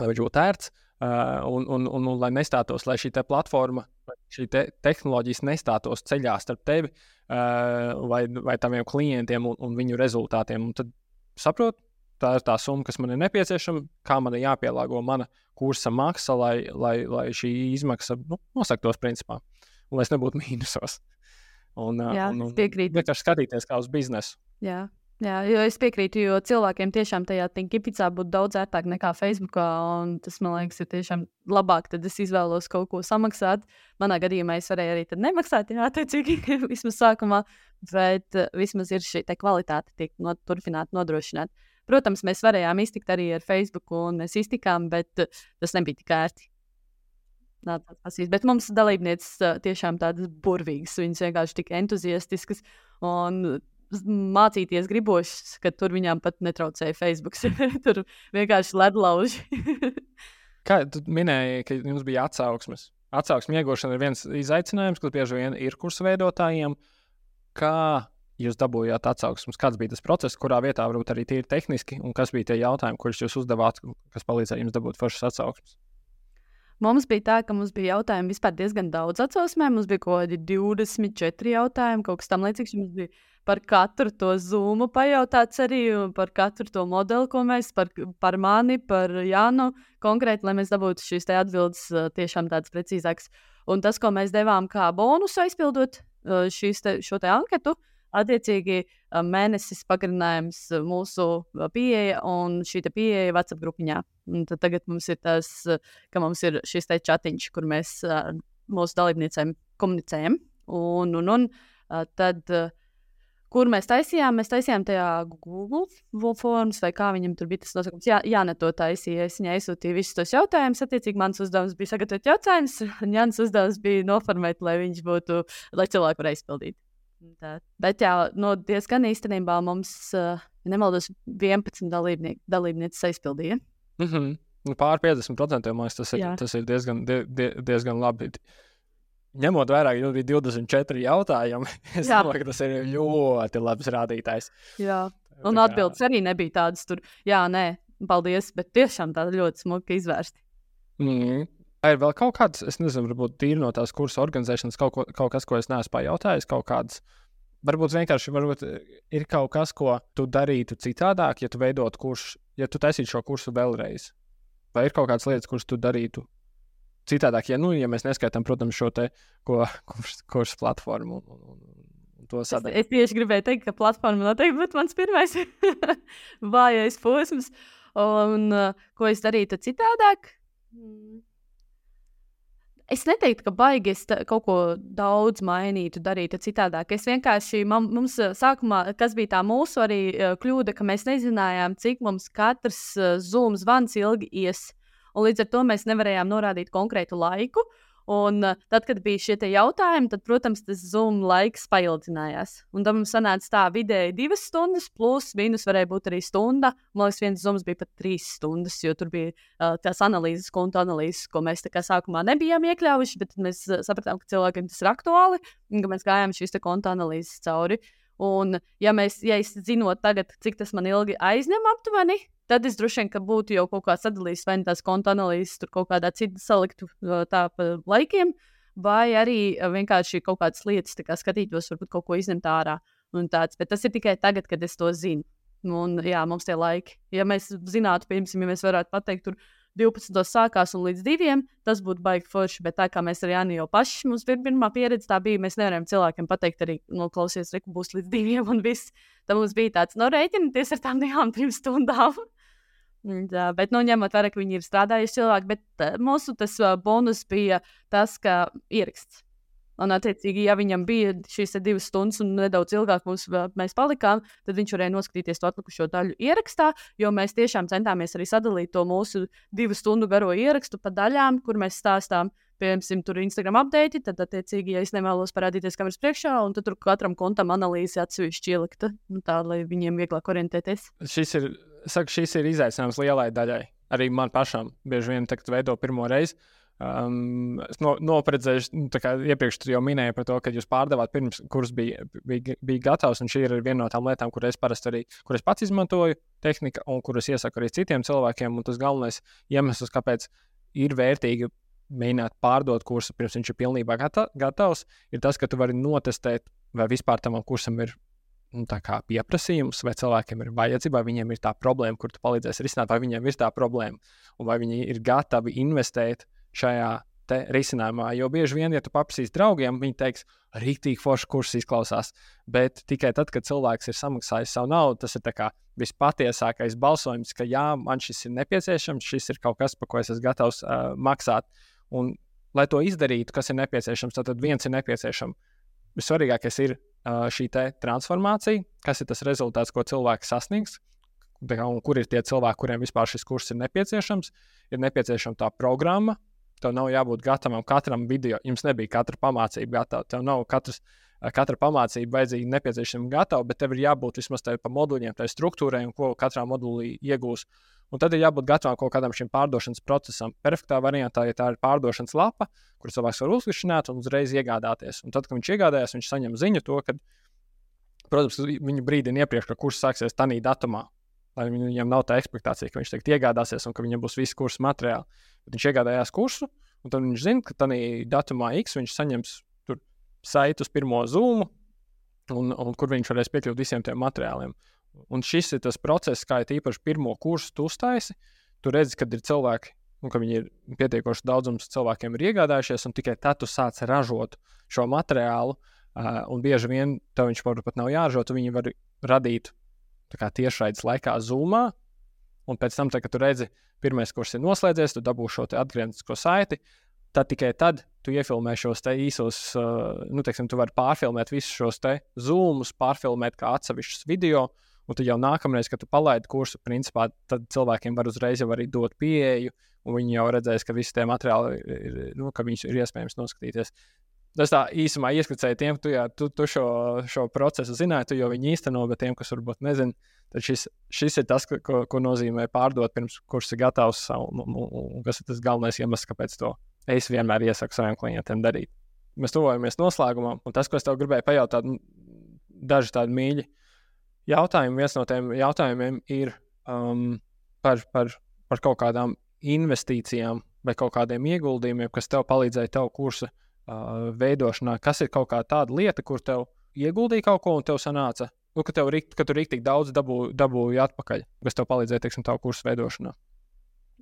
lai viņš būtu ērts un, un, un, un lai nestātos, lai šī platforma, šī te tehnoloģijas nestātos ceļā starp tevi vai, vai taviem klientiem un, un viņu rezultātiem. Un tad saprot, tā ir tā summa, kas man ir nepieciešama, kā man ir jāpielāgo mana kursa maksa, lai, lai, lai šī izmaksa nu, nosaktos principā, un lai es nebūtu mīnusos. Un, Jā, un, un vienkārši skatīties kā uz biznesu. Jā. Jā, jo es piekrītu, jo cilvēkiem tiešām tajā Tinkipicā būtu daudz ērtāk nekā Facebookā. Tas, man liekas, ir tiešām labāk. Tad es izvēlos kaut ko samaksāt. Manā gadījumā es varēju arī nemaksāt, jā, attiecīgi, vismaz sākumā. Bet uh, vismaz ir šī kvalitāte, tiek no, turpināta nodrošināt. Protams, mēs varējām iztikt arī ar Facebook, un mēs iztikām, bet uh, tas nebija tik ērti. Nā, bet mums dalībnieces uh, tiešām tādas burvīgas, viņas vienkārši tik entuziastiskas. Un mācīties gribošs, ka tur viņām pat netraucēja Facebook. tur vienkārši ledlauži. Kā tu minēji, ka jums bija atsauksmes? Atsauksmes iegūšana ir viens izaicinājums, kas bieži vien ir kursu veidotājiem. Kā jūs dabūjāt atsauksmes? Kāds bija tas process, kurā vietā varbūt arī tīri tehniski, un kas bija tie jautājumi, kurus jūs uzdevāt, kas palīdzēja jums dabūt foršas atsauksmes? Mums bija tā, ka mums bija jautājumi vispār diezgan daudz atsauksmēm. Mums bija kaut kādi 24 jautājumi, kaut kas tamlīdzīgs. Mums bija par katru to zūmu pajautāts arī, par katru to modeli, ko mēs, par, par mani, par Jānu konkrēti, lai mēs dabūtu šīs atbildes tiešām tādas precīzākas. Un tas, ko mēs devām kā bonusu aizpildot te, šo te anketu, attiecīgi mēnesis pagarinājums mūsu pieeja un šī pieeja WhatsApp grupiņā. Un tad tagad mums ir tas, ka mums ir šis te chatiņš, kur mēs mūsu dalībniecēm komunicējam. Un, un, un tad uh, kur mēs taisījām. Mēs taisījām tajā Google formas, vai kā viņam tur bija tas nosaukums. Jā, jā ne to taisīja. Es viņai aizsūtīju visus tos jautājumus. Attiecīgi, mans uzdevums bija sagatavot jautājumus, un Jānis uzdevums bija noformēt, lai viņš būtu, lai cilvēki varētu izpildīt. Tā. Bet jā, no diezgan īstenībā mums, uh, nemaldos, 11 dalībnieki, dalībnieces aizpildīja. Mm -hmm. Pār 50% man liekas, tas ir, tas ir diezgan, die, die, diezgan labi ņemot vērā, ka jums bija 24 jautājumi, es Jā. domāju, ka tas ir ļoti labs rādītājs. Jā, un tā atbildes kā... arī nebija tādas, tur, jā, nē, paldies, bet tiešām tāda ļoti smuka izvērsta. Mm. Ir vēl kaut kāds, es nezinu, varbūt tīri no tās kursa organizēšanas, kaut, ko, kaut kas, ko es neesmu pajautājis, kaut kādas varbūt vienkārši varbūt ir kaut kas, ko tu darītu citādāk, ja tu veidotu kursu, ja tu taisītu šo kursu vēlreiz. Vai ir kaut kādas lietas, kuras tu darītu citādāk, ja, nu, ja mēs neskaitām, protams, šo te kursu kurs platformu. Un, un, un. Es, es tieši gribēju teikt, ka platforma noteikti būtu mans pirmais vājais posms. Un uh, ko es darītu citādāk? Mm. Es neteiktu, ka baigi es kaut ko daudz mainītu, darītu citādāk. Es vienkārši, man, mums sākumā, kas bija tā mūsu arī kļūda, ka mēs nezinājām, cik mums katrs zūms zvans ilgi ies. Un līdz ar to mēs nevarējām norādīt konkrētu laiku. Un uh, tad, kad bija šie jautājumi, tad, protams, tas zoom laiks paildzinājās. Un tam mums sanāca tā vidēji divas stundas, plus mīnus varēja būt arī stunda. Man liekas, viens zooms bija pat trīs stundas, jo tur bija uh, tās analīzes, konta analīzes, ko mēs sākumā nebijām iekļāvuši, bet mēs uh, sapratām, ka cilvēkiem tas ir aktuāli un ka mēs gājām šīs konta analīzes cauri. Un, ja, mēs, ja es zinot tagad, cik tas man ilgi aizņem aptuveni, Tad es droši vien būtu jau kaut kā sadalījis vai nu tās konta analīzes, tur kaut kādā citā saliktu tā pa laikiem, vai arī vienkārši kaut kādas lietas kā skatītos, varbūt kaut ko izņemt ārā. Tāds, bet tas ir tikai tagad, kad es to zinu. Un, jā, mums tie laiki. Ja mēs zinātu, piemēram, ja mēs varētu pateikt, tur 12. sākās un līdz 2. tas būtu baigi forši. Bet tā kā mēs ar Jānu jau paši mums bija pirmā pieredze, tā bija. Mēs nevaram cilvēkiem pateikt, arī noklausies, reku būs līdz 2. un viss. Tad mums bija tāds, no nu, rēķinieties ar tām divām, trim stundām. Tā, bet, nu, ņemot vērā, ka viņi ir strādājuši cilvēki, bet mūsu tas uh, bonus bija tas, ka ieraksts. Un, attiecīgi, ja viņam bija šīs divas stundas un nedaudz ilgāk mums, mēs palikām, tad viņš varēja noskatīties to atlikušo daļu ierakstā, jo mēs tiešām centāmies arī sadalīt to mūsu divu stundu garo ierakstu pa daļām, kur mēs stāstām. Piemēram, tur ir Instagram update, tad, attiecīgi, ja es nevēlos parādīties kameras priekšā, un tad tur katram kontam analīze atsevišķi ielikta, nu, tā, lai viņiem vieglāk orientēties. Šis ir saku, šis ir izaicinājums lielai daļai. Arī man pašam bieži vien tagad veido pirmo reizi. Um, es no, nopredzēju, nu, kā iepriekš jau minēju par to, ka jūs pārdevāt pirms kurs bija, bija, bija gatavs. Šī ir viena no tām lietām, kur es parasti arī kur es pats izmantoju tehniku, un kuras iesaku arī citiem cilvēkiem. Tas galvenais iemesls, kāpēc ir vērtīgi mēģināt pārdot kursu pirms viņš ir pilnībā gata, gatavs, ir tas, ka tu vari notestēt, vai vispār tam kursam ir nu, pieprasījums, vai cilvēkiem ir vajadzība, vai viņiem ir tā problēma, kur tu palīdzēsi risināt, vai viņiem ir tā problēma, un vai viņi ir gatavi investēt šajā risinājumā. Jo bieži vien, ja tu paprasīsi draugiem, viņi teiks, rīktīgi forši kurs izklausās. Bet tikai tad, kad cilvēks ir samaksājis savu naudu, tas ir vispatiesākais balsojums, ka jā, man šis ir nepieciešams, šis ir kaut kas, par ko es esmu gatavs uh, maksāt. Un, lai to izdarītu, kas ir nepieciešams, tad viens ir nepieciešams. Vissvarīgākais ir šī transformācija, kas ir tas rezultāts, ko cilvēks sasniegs, un kur ir tie cilvēki, kuriem vispār šis kurs ir nepieciešams. Ir nepieciešama tā programma. Tev nav jābūt gatavam katram video. Jums nebija katra pamācība gatava. Tev nav katrs, katra pamācība vajadzīga nepieciešama gatava, bet tev ir jābūt vismaz tādai pa moduļiem, tai struktūrai, ko katrā modulī iegūs. Un tad ir jābūt gatavam kaut kādam šim pārdošanas procesam. Perfektā variantā, ja tā ir pārdošanas lapa, kur cilvēks var uzklišķināt un uzreiz iegādāties. Un tad, kad viņš iegādājas, viņš saņem ziņu to, ka, protams, viņu brīdina iepriekš, ka kurs sāksies tajā datumā. Lai viņam nav tā expectācija, ka viņš teikt, iegādāsies un ka viņam būs visi kursu materiāli. Bet viņš iegādājās kursu, un tad viņš zina, ka tajā datumā X viņš saņems saitu uz pirmo zūmu, un, un kur viņš varēs piekļūt visiem tiem materiāliem. Un šis ir tas process, kā ir īpaši pirmo kursu tu uztaisi. Tu redzi, kad ir cilvēki, un ka viņi ir pietiekoši daudzums cilvēkiem ir iegādājušies, un tikai tad tu sāc ražot šo materiālu. Uh, un bieži vien tev viņš pat nav jāražo, tu viņu vari radīt tiešraides laikā zūmā. Un pēc tam, tā, kad tu redzi, pirmais kurs ir noslēdzies, tu dabū šo atgrieznisko saiti. Tad tikai tad tu iefilmē šos īsos, uh, nu, teiksim, tu vari pārfilmēt visus šos zūmus, pārfilmēt kā atsevišķus video, uh, Un tad jau nākamreiz, kad tu palaidi kursu, principā, tad cilvēkiem var uzreiz jau arī dot pieeju, un viņi jau redzēs, ka visi tie materiāli ir, nu, ka viņus ir iespējams noskatīties. Tas tā īsumā ieskicēja tiem, tu, jā, tu, tu šo, šo procesu zināji, tu jau viņu īsteno, bet tiem, kas varbūt nezina, tad šis, šis ir tas, ko, ko nozīmē pārdot pirms kurs ir gatavs, un, un, un, un kas ir tas galvenais iemesls, kāpēc to es vienmēr iesaku saviem klientiem darīt. Mēs tuvojamies noslēgumam, un tas, ko es tev gribēju pajautāt, daži tādi mīļi jautājumi, viens no tiem jautājumiem ir um, par, par, par kaut kādām investīcijām vai kaut kādiem ieguldījumiem, kas tev palīdzēja tavu kursu uh, veidošanā. Kas ir kaut kā tāda lieta, kur tev ieguldīji kaut ko un tev sanāca, nu, ka, tev, rikt, ka tu rīktīgi daudz dabū, dabūji atpakaļ, kas tev palīdzēja, teiksim, tavu kursu veidošanā?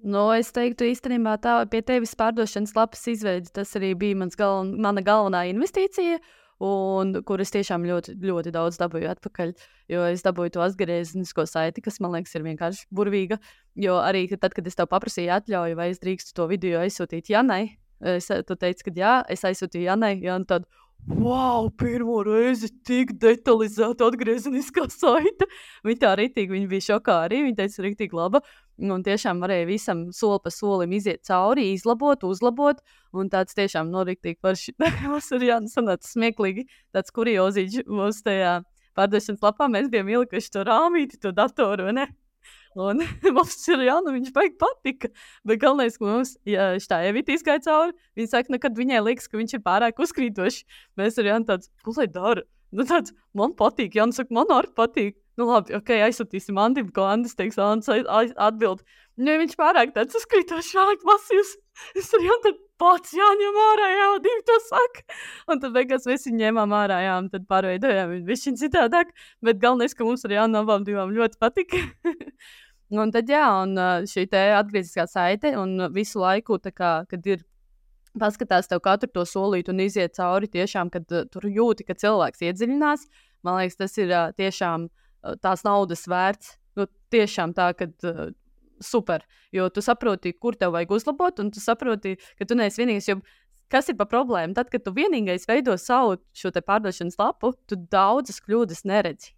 Nu, es teiktu, īstenībā tā pie tevis pārdošanas lapas izveide, tas arī bija galven, mana galvenā investīcija. Un kuras tiešām ļoti, ļoti daudz dabūju atpakaļ. Jo es dabūju to atgrieznisko saiti, kas man liekas, ir vienkārši burvīga. Jo arī tad, kad es tev paprasīju atļauju, vai es drīkstu to video aizsūtīt Janai, es, tu teici, ka jā, es aizsūtīju Janai. Ja, tad, Wow, pirmo reizi tik detalizēta atgriezeniskā saite. Viņa tā rītīgi, viņa bija šokā arī. Viņa teica, rītīgi laba. Un tiešām varēja visam soli pa solim iziet cauri, izlabot, uzlabot. Un tāds tiešām norīktīgi parši. Mums ir jāsanāca smieklīgi. Tāds kuriozīģis mums tajā pārdošanas lapā mēs bijām ielikuši to rāmīti, to datoru, ne? Un mums ir jā, nu viņš baigi patika. Bet galvenais, ka mums, ja tā evīte izgāja cauri, viņa saka, nekad viņai liekas, ka viņš ir pārāk uzkrītošs. Mēs ar Jānu tāds, ko lai dara? Nu, tāds, man patīk, Jānis saka, man arī patīk. Nu, labi, ok, aizsūtīsim Andim, ko Andis teiks, Andis atbild. Nu, viņš pārāk tāds uzkrītošs, pārāk masīvs. Es arī jau tad pats jāņem ārā, jau divi to saka. Un tad beigās mēs viņu ņēmām ārā, jā, un tad pārveidojām viņu višķiņ citādāk. Bet galvenais, ka mums ar Jānu abām divām ļoti patika. un tad, jā, un šī te atgrieziskā saite, un visu laiku, kā, kad ir paskatās tev katru to solīti un iziet cauri, tiešām, kad tur jūti, ka cilvēks iedziļinās. Man liekas, tas ir tiešām tās naudas vērts. Nu, tiešām tā, ka super. Jo tu saproti, kur tev vajag uzlabot, un tu saproti, ka tu neesi vienīgais. Jo kas ir pa problēmu? Tad, kad tu vienīgais veido savu šo pārdošanas lapu, tu daudzas kļūdas neredzi.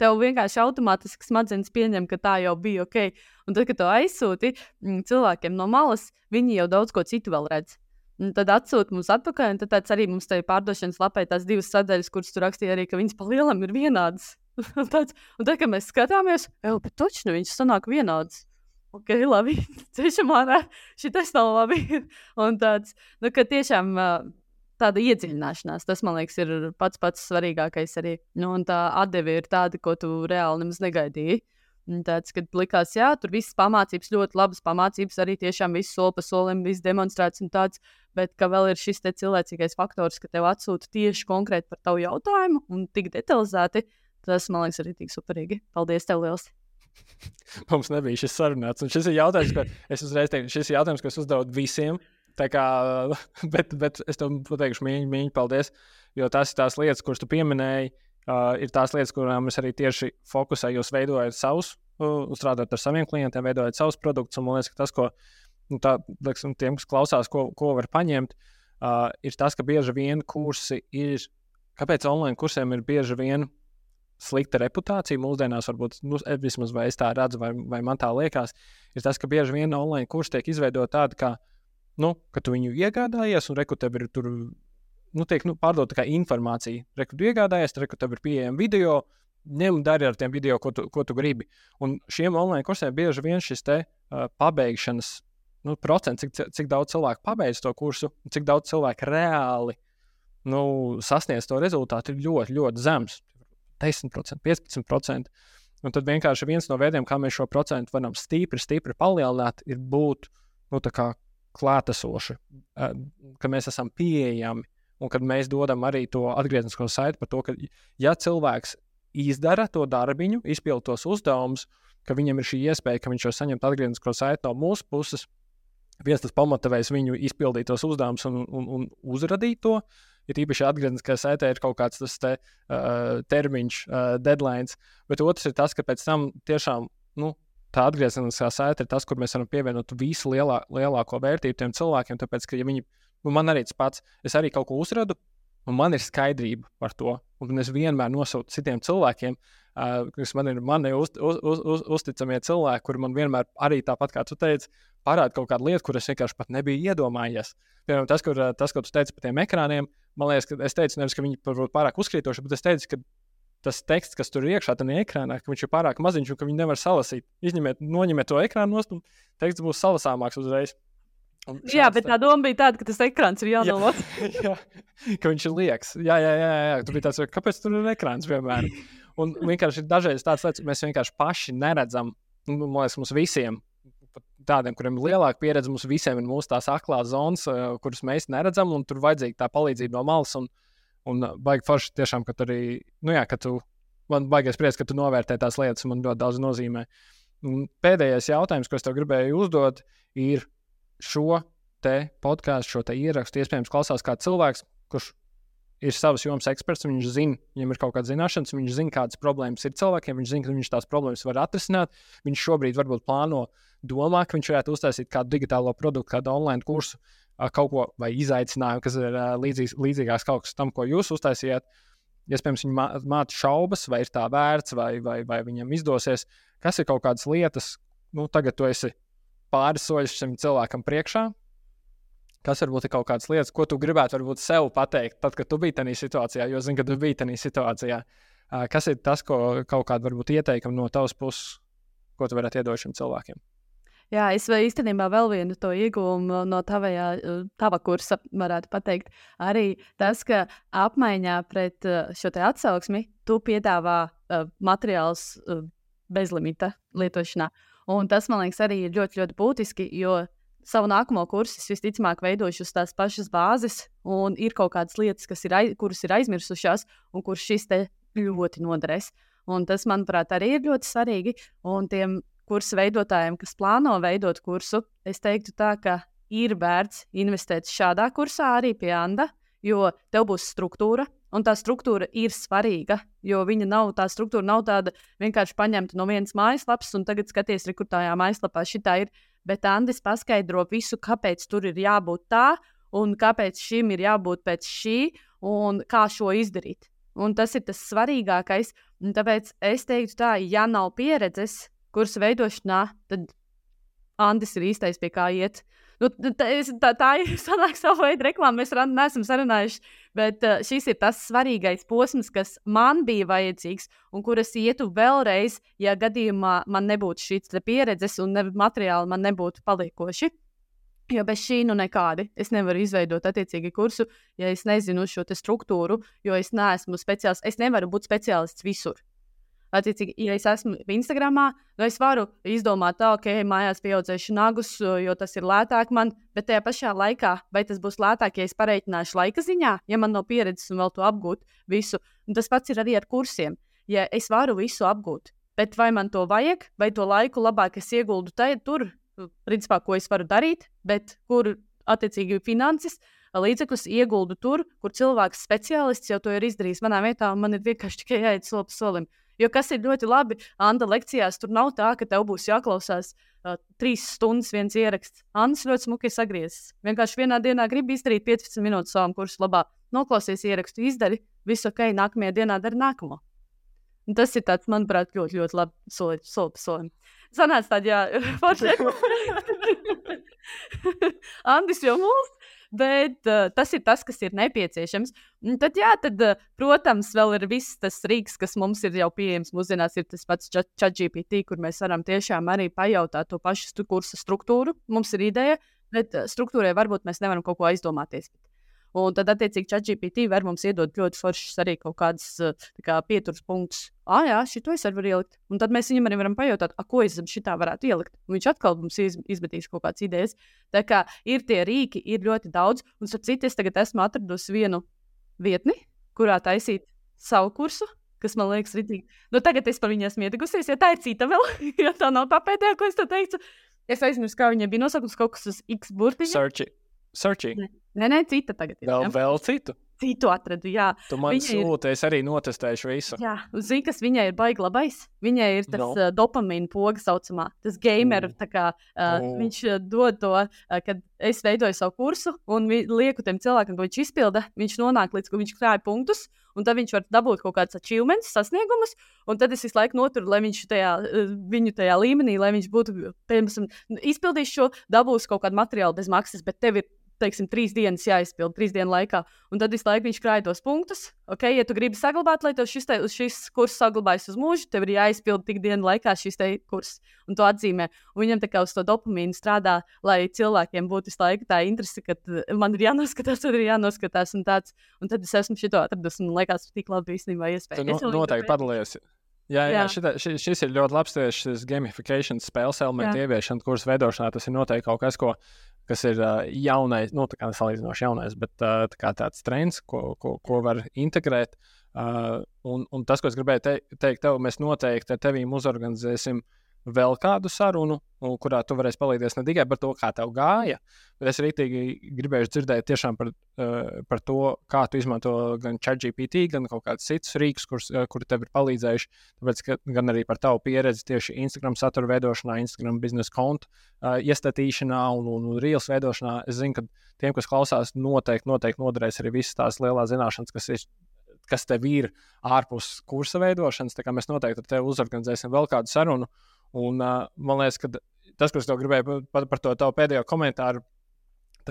Tev vienkārši automātiski smadzenes pieņem, ka tā jau bija ok. Un tad, kad to aizsūti mm, cilvēkiem no malas, viņi jau daudz ko citu vēl redz. Un tad atsūta mums atpakaļ, un tad arī mums tajā pārdošanas lapā tās divas sadaļas, kuras tur rakstīja arī, ka viņas pa lielam ir vienādas. un, tāds, un tad, kad mēs skatāmies, jau bet taču nu, viņas sanāk vienādas ok, labi, ceļšam ārā, šitais nav labi. un tāds, nu, ka tiešām tāda iedziļināšanās, tas man liekas, ir pats pats svarīgākais arī. Nu, un tā atdeve ir tāda, ko tu reāli nemaz negaidīji. Tāds, kad likās, jā, tur viss pamācības, ļoti labas pamācības, arī tiešām viss soli pa solim, viss demonstrēts un tāds, bet ka vēl ir šis cilvēcīgais faktors, ka tev atsūta tieši konkrēti par tavu jautājumu un tik detalizēti, tas man liekas arī tik superīgi. Paldies tev liels! Mums nebija šis sarunāts. Un šis ir jautājums, ko es uzreiz teiktu, šis ir jautājums, ko es uzdevu visiem. Kā, bet, bet es tev pateikšu, mīļi, mīļi, paldies. Jo tās ir tās lietas, kuras tu pieminēji, uh, ir tās lietas, kurām es arī tieši fokusēju. Jūs veidojat savus, uh, strādājot ar saviem klientiem, veidojat savus produktus. Man liekas, ka tas, ko nu, tā, lieksim, tiem, kas klausās, ko, ko var paņemt, uh, ir tas, ka bieži vien kursi ir. Kāpēc online kursiem ir bieži vien slikta reputācija mūsdienās, varbūt nu, vismaz es tā redzu, vai, vai man tā liekas, ir tas, ka bieži vien online kursi tiek izveidoti tādi, ka, nu, ka tu viņu iegādājies, un reku tev ir tur, nu, tiek nu, pārdota kā informācija. Reku tu iegādājies, reku tev ir pieejama video, ņem dari ar tiem video, ko tu, ko tu gribi. Un šiem online kursiem bieži vien šis te uh, pabeigšanas nu, procents, cik, cik daudz cilvēku pabeidz to kursu, cik daudz cilvēku reāli nu, sasniedz to rezultātu, ir ļoti, ļoti zems. 10%, 15%. Un tad vienkārši viens no veidiem, kā mēs šo procentu varam stipri, stipri palielināt, ir būt nu, klātesoši, ka mēs esam pieejami un kad mēs dodam arī to atgrieznisko saiti par to, ka, ja cilvēks izdara to darbiņu, izpild tos uzdevumus, ka viņam ir šī iespēja, ka viņš jau saņemt atgrieznisko saiti no mūsu puses, viens tas pamatavējs viņu izpildīt tos uzdevumus un, un, un uzradīt to. Ir īpaši atgriezniskā saitē ir kaut kāds tas te, uh, termiņš, uh, deadline. Bet otrs ir tas, ka pēc tam tiešām nu, tā atgriezniskā saite ir tas, kur mēs varam pievienot visu lielā, lielāko vērtību tiem cilvēkiem. Tāpēc, ka ja viņi, nu, man arī tas pats, es arī kaut ko uzradu, un man ir skaidrība par to. Un es vienmēr nosūtu citiem cilvēkiem, uh, kas man ir mani uz, uz, uz, uz, uzticamie cilvēki, kuri man vienmēr arī tāpat kā tu teici, parāda kaut kādu lietu, kuras vienkārši pat nebija iedomājies. Piemēram, tas, kur, tas, ko tu teici par tiem ekrāniem, man liekas, ka es teicu, nevis, ka viņi ir pārāk uzkrītoši, bet es teicu, ka tas teksts, kas tur iekšā, tajā ekrānā, ka viņš ir pārāk maziņš un ka viņi nevar salasīt. Izņemiet, noņemiet to ekrānu nost, un teksts būs salasāmāks uzreiz. Jā, bet tā doma bija tāda, ka tas ekrāns ir jānolot. jā, ka viņš ir liekas. Jā, jā, jā, jā. tur bija tāds, kāpēc tur ir ekrāns vienmēr. Un vienkārši ir dažreiz tādas lietas, mēs vienkārši paši neredzam. Nu, man liekas, mums visiem tādiem, kuriem ir lielāka pieredze, mums visiem ir mūsu tās aklās zonas, uh, kuras mēs neredzam, un tur vajadzīga tā palīdzība no malas. Un, Un uh, baigi forši tiešām, ka arī, nu jā, ka tu, man baigais prieks, ka tu novērtē tās lietas, man ļoti daudz nozīmē. Un pēdējais jautājums, ko es tev gribēju uzdot, ir šo te podkāstu, šo te ierakstu iespējams klausās kāds cilvēks, kurš ir savas jomas eksperts, viņš zina, viņam ir kaut kāda zināšanas, viņš zina, kādas problēmas ir cilvēkiem, viņš zina, ka viņš tās problēmas var atrisināt. Viņš šobrīd varbūt plāno, domā, ka viņš varētu uztaisīt kādu digitālo produktu, kādu online kursu, kaut ko vai izaicinājumu, kas ir līdzīgs, līdzīgāks kaut kas tam, ko jūs uztaisījāt. Iespējams, viņi māca šaubas, vai ir tā vērts, vai, vai, vai viņam izdosies. Kas ir kaut kādas lietas, nu, tagad tu esi pāris soļus šim cilvēkam priekšā, Kas varbūt ir kaut kādas lietas, ko tu gribētu varbūt sev pateikt, tad, kad tu biji tajā situācijā, jo zini, ka tu biji tajā situācijā. Kas ir tas, ko kaut kāda varbūt ieteikuma no tavas puses, ko tu varētu iedot šiem cilvēkiem? Jā, es īstenībā vēl vienu to iegūmu no tavajā, tava kursa varētu pateikt. Arī tas, ka apmaiņā pret šo atsauksmi tu piedāvā uh, materiālus uh, bezlimita lietošanā. Un tas, man liekas, arī ir ļoti, ļoti būtiski, jo savu nākamo kursu visticamāk veidošu uz tās pašas bāzes, un ir kaut kādas lietas, ir aiz, kuras ir aizmirsušās, un kuras šis te ļoti noderēs. Un tas, manuprāt, arī ir ļoti svarīgi. Un tiem kursu veidotājiem, kas plāno veidot kursu, es teiktu tā, ka ir vērts investēt šādā kursā arī pie Anda, jo tev būs struktūra, un tā struktūra ir svarīga, jo viņa nav, tā struktūra nav tāda vienkārši paņemta no vienas mājaslapas, un tagad skaties, kur tajā mājaslapā šī ir bet Andris paskaidro visu, kāpēc tur ir jābūt tā, un kāpēc šim ir jābūt pēc šī, un kā šo izdarīt. Un tas ir tas svarīgākais. Tāpēc es teiktu, tā, ja nav pieredzes kuras veidošanā, tad Andris ir īstais, pie kā iet. Nu, tā, tā, tā ir sanāk, savu veidu reklāma. Mēs neesam sarunājuši, bet uh, šis ir tas svarīgais posms, kas man bija vajadzīgs un kuras ietu vēlreiz, ja gadījumā man nebūtu šīs pieredzes un ne, materiāli man nebūtu paliekoši. Jo bez šī nu nekādi. Es nevaru izveidot attiecīgi kursu, ja es nezinu šo struktūru, jo es neesmu speciālists. Es nevaru būt speciālists visur. Attiecīgi, ja es esmu Instagram, nu es varu izdomāt, tā, okay, mājās pieaudzēšu nagus, jo tas ir lētāk man, bet tajā pašā laikā, vai tas būs lētāk, ja es pareikināšu laika ziņā, ja man nav pieredzes un vēl to apgūt visu. Un tas pats ir arī ar kursiem. Ja es varu visu apgūt, bet vai man to vajag, vai to laiku labāk es ieguldu tajā, tur, principā, ko es varu darīt, bet kur attiecīgi finanses līdzekļus ieguldu tur, kur cilvēks speciālists jau to ir izdarījis manā vietā, un man ir vienkārši tikai jāiet soli pa solim. Jo kas ir ļoti labi, Anna lekcijās tur nav tā, ka tev būs jāklausās uh, trīs stundas viens ieraksts. Anna ļoti smuki sagriezis. Vienkārši vienā dienā grib izdarīt 15 minūtes savam kursu labā. Noklausies ierakstu, izdari, visu ok, nākamajā dienā dari nākamo. Un tas ir tāds, manuprāt, ļoti, ļoti labi soli, soli pa solim. Sanāca tādā, jā, forši. Andis jau mūs bet uh, tas ir tas, kas ir nepieciešams. Un tad, jā, tad, uh, protams, vēl ir viss tas rīks, kas mums ir jau pieejams. Mūsdienās ir tas pats ChatGPT, kur mēs varam tiešām arī pajautāt to pašu kursa struktūru. Mums ir ideja, bet struktūrai varbūt mēs nevaram kaut ko aizdomāties. Bet Un tad, attiecīgi, ChatGPT var mums iedot ļoti foršas arī kaut kādas kā, pieturas punktus. Ah, jā, šito es arī varu ielikt. Un tad mēs viņam arī varam pajautāt, ko es zem šitā varētu ielikt. Un viņš atkal mums iz, izmetīs kaut kādas idejas. Tā kā ir tie rīki, ir ļoti daudz. Un, starp citu, es tagad esmu atradusi vienu vietni, kurā taisīt savu kursu. Kas man liekas, rītīgi. Nu, tagad es par viņu esmu iedegusies, ja tā ir cita vēl. ja tā nav tā pēdējā, ko es te teicu. Es aizmirsu, kā viņai bija nosaukums kaut kas uz X burtiņa. Search. Searching. Nē, nē, cita tagad ir. Vēl, vēl citu. Citu atradu, jā. Tu man sūti, ir... es arī notestēšu visu. Jā, zini, kas viņai ir baigi labais. Viņai ir tas no. uh, dopamīna poga saucamā. Tas gamer, mm. kā uh, oh. viņš uh, dod to, uh, kad es veidoju savu kursu un lieku tiem cilvēkiem, ko viņš izpilda, viņš nonāk līdz, kur viņš krāja punktus, un tad viņš var dabūt kaut kādus achievements, sasniegumus, un tad es visu laiku noturu, lai viņš tajā, viņu tajā līmenī, lai viņš būtu, piemēram, izpildījis šo, dabūs kaut kādu materiālu bez maksas, bet tev ir teiksim, trīs dienas jāizpild, trīs dienu laikā. Un tad visu laiku viņš krāj tos punktus. Okay, ja tu gribi saglabāt, lai tev šis, te, šis kurs saglabājas uz mūžu, tev ir jāizpild tik dienu laikā šis kurs un to atzīmē. Un viņam tā kā uz to dopamīnu strādā, lai cilvēkiem būtu visu laiku tā interese, ka man ir jānoskatās, tad ir jānoskatās. Un, tāds, un tad es esmu šito atradusi un liekas, tik labi īstenībā iespēja. Tu no, noteikti padalies. Jā, jā, jā. Šita, šis, šis ir ļoti labs tieši šis gamification spēles elements ieviešana, kuras veidošanā tas ir noteikti kaut kas, ko kas ir uh, jaunais, nu, tā kā salīdzinoši jaunais, bet uh, tā tāds trends, ko, ko, ko var integrēt. Uh, un, un tas, ko es gribēju te, teikt, tev, mēs noteikti ar tevīm uzorganizēsim uh, vēl kādu sarunu, kurā tu varēsi palīdzēt ne tikai par to, kā tev gāja, bet es arī gribēju dzirdēt par, uh, par to, kā tu izmanto gan ChatGPT, gan kaut kādus citus rīkus, kurus uh, kur tev ir palīdzējuši. Tāpēc, gan arī par tavu pieredzi tieši Instagram satura veidošanā, Instagram biznesa konta uh, iestatīšanā un, un, un reels veidošanā. Es zinu, ka tiem, kas klausās, noteikti, noteikti noderēs arī visas tās lielās zināšanas, kas ir kas tev ir ārpus kursa veidošanas. Mēs noteikti ar tevi uzorganizēsim vēl kādu sarunu. Un, uh, man liekas, ka tas, ko es gribēju par, par to tavu pēdējo komentāru,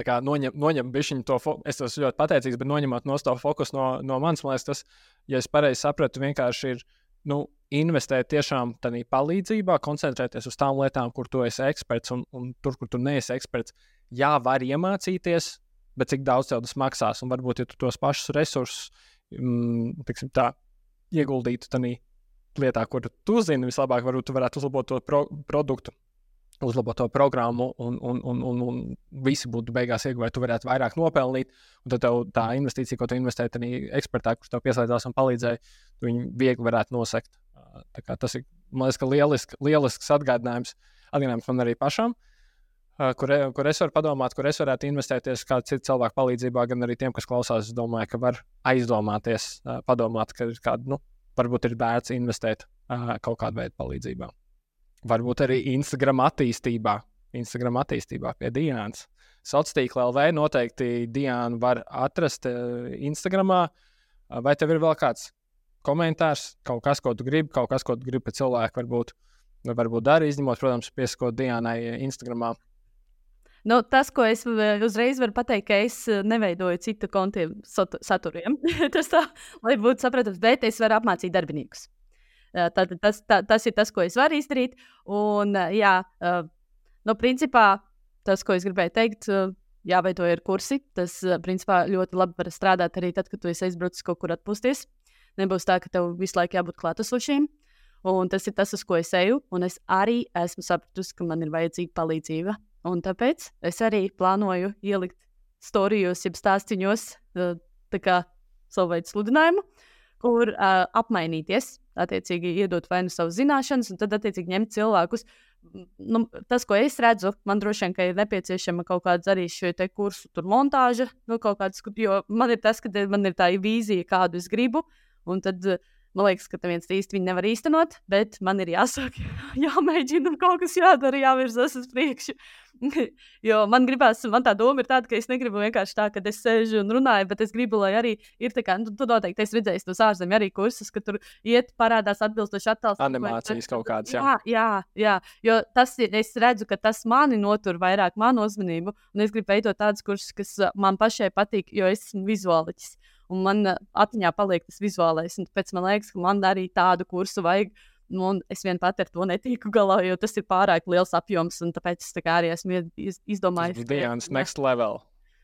kā, noņem, noņem to, es esmu ļoti pateicīgs, bet noņemot no to fokusu no, no manis, man liekas, tas, ja es pareizi sapratu, vienkārši ir nu, investēt tiešām tādā palīdzībā, koncentrēties uz tām lietām, kur tu esi eksperts, un, un tur, kur tu neesi eksperts, jā, var iemācīties, bet cik daudz tev tas maksās. Un varbūt, ja tu tos pašus resursus mm, tā, ieguldītu tādā lietā, kur tu zini vislabāk, varbūt tu varētu uzlabot to pro produktu, uzlabot to programmu, un, un, un, un, un visi būtu beigās ieguvēji. Tu varētu vairāk nopelnīt, un tad tev tā investīcija, ko tu investēji tajā ekspertā, kurš tev pieslēdzās un palīdzēja, viņu viegli varētu nosekt. Tas ir, liekas, lielisk, lielisks atgādinājums, atgādinājums man arī pašam. Kur, kur es varu padomāt, kur es varētu investēties kāda cita cilvēka palīdzībā, gan arī tiem, kas klausās. Es domāju, ka var aizdomāties, padomāt, ka ir kāda nu, varbūt ir vērts investēt uh, kaut kādā veidā palīdzībā. Varbūt arī Instagram attīstībā, Instagram attīstībā pie Dienas. Sociālā tīkla LV noteikti Diana var atrast uh, Instagramā. Uh, vai tev ir vēl kāds komentārs, kaut kas, ko tu gribi, kaut kas, ko tu gribi pēc cilvēka varbūt, varbūt dari, izņemot, protams, piesakot Dienai Instagramā. Nu, tas, ko es uzreiz varu pateikt, ka es eh, neveidoju citu kontu saturiem. tas tā, lai būtu saprotams, bet es varu apmācīt darbiniekus. Eh, tad, tas, tā, tas ir tas, ko es varu izdarīt. Un, eh, jā, nu, principā tas, ko es gribēju teikt, jāveido ir kursi. Tas, principā, ļoti labi var strādāt arī tad, kad tu esi aizbraucis kaut kur atpūsties. Nebūs tā, ka tev visu laiku jābūt klātesošiem. Un tas ir tas, uz ko es eju. Un es arī esmu sapratusi, ka man ir vajadzīga palīdzība Un tāpēc es arī plānoju ielikt storijos, jeb stāstīņos, kā savu veidu sludinājumu, kur uh, apmainīties, attiecīgi iedot vai nu savas zināšanas, un tad attiecīgi ņemt cilvēkus. Nu, tas, ko es redzu, man droši vien ir nepieciešama kaut kāda arī šī kursu montāža, nu, kaut kāds, jo man ir tas, ka man ir tā vīzija, kādu es gribu, un tad uh, Man liekas, ka neviens īsti nevar īstenot, bet man ir jāsāk, jāmēģina kaut kas jādara, jāvirzās uz priekšu. jo man gribās, man tā doma ir tāda, ka es negribu vienkārši tā, ka es sēžu un runāju, bet es gribu, lai arī ir tā, ka, nu, tu noteikti esi redzējis tos ārzemju arī kursus, ka tur iet parādās atbilstoši attēls. Animācijas kaut kādas, jā. jā. Jā, jā, jo tas ir, es redzu, ka tas mani notur vairāk manu uzmanību, un es gribu veidot tādus kursus, kas man pašai patīk, jo es esmu vizuāliķis un man uh, atmiņā paliek tas vizuālais. Pēc man liekas, ka man arī tādu kursu vajag. Nu, es vien pati ar to netiku galā, jo tas ir pārāk liels apjoms, un tāpēc es tā arī esmu iz, izdomājis. Tas bija Dienas next level.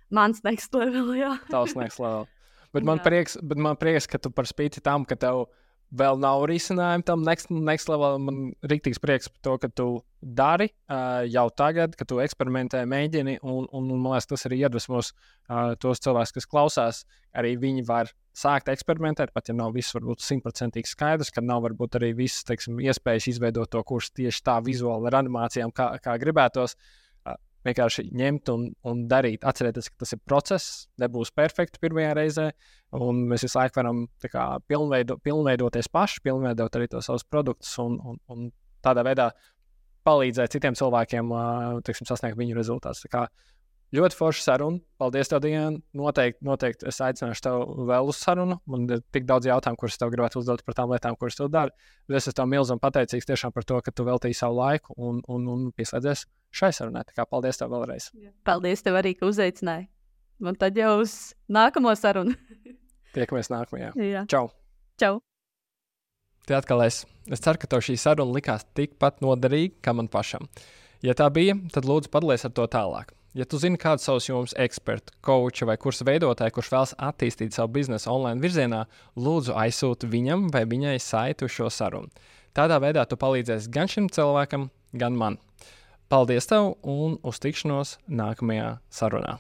Mans next level, jā. Tavs next level. Bet man, prieks, bet man prieks, ka tu par spīti tam, ka tev ir vēl nav risinājumu tam next, next level. Man ir rīktīgs prieks par to, ka tu dari uh, jau tagad, ka tu eksperimentē, mēģini. Un, un, un man liekas, tas arī iedvesmos uh, tos cilvēkus, kas klausās. Arī viņi var sākt eksperimentēt, pat ja nav viss varbūt simtprocentīgi skaidrs, ka nav varbūt arī visas teiksim, iespējas izveidot to kursu tieši tā vizuāli ar animācijām, kā, kā gribētos. Uh, vienkārši ņemt un, un darīt. Atcerieties, ka tas ir process, nebūs perfekts pirmajā reizē, un mēs visu laiku varam kā, pilnveido, pilnveidoties paši, pilnveidot arī tos savus produktus un, un, un tādā veidā palīdzēt citiem cilvēkiem tiksim, sasniegt viņu rezultātus. Ļoti forša saruna. Paldies, tev, Diana. Noteikti, noteikti es aicināšu tevi vēl uz sarunu. Man ir tik daudz jautājumu, kurus tev gribētu uzdot par tām lietām, kuras tu dari. Bet es esmu milzīgi pateicīgs tiešām par to, ka tu veltīji savu laiku un, un, un pieslēdzies šai sarunai. Tā kā paldies tev vēlreiz. Paldies tev arī, ka uzaicināji. Un tad jau uz nākamo sarunu. Tiekamies nākamajā. Jā. Čau! Čau! Te atkal es. Es ceru, ka tev šī saruna likās tikpat noderīga kā man pašam. Ja tā bija, tad lūdzu padalies ar to tālāk. Ja tu zini kādu savus jomas ekspertu, koču vai kursu veidotāju, kurš vēlas attīstīt savu biznesu online virzienā, lūdzu aizsūti viņam vai viņai saiti uz šo sarunu. Tādā veidā tu palīdzēsi gan šim cilvēkam, gan man. Paldies tev un uz tikšanos nākamajā sarunā!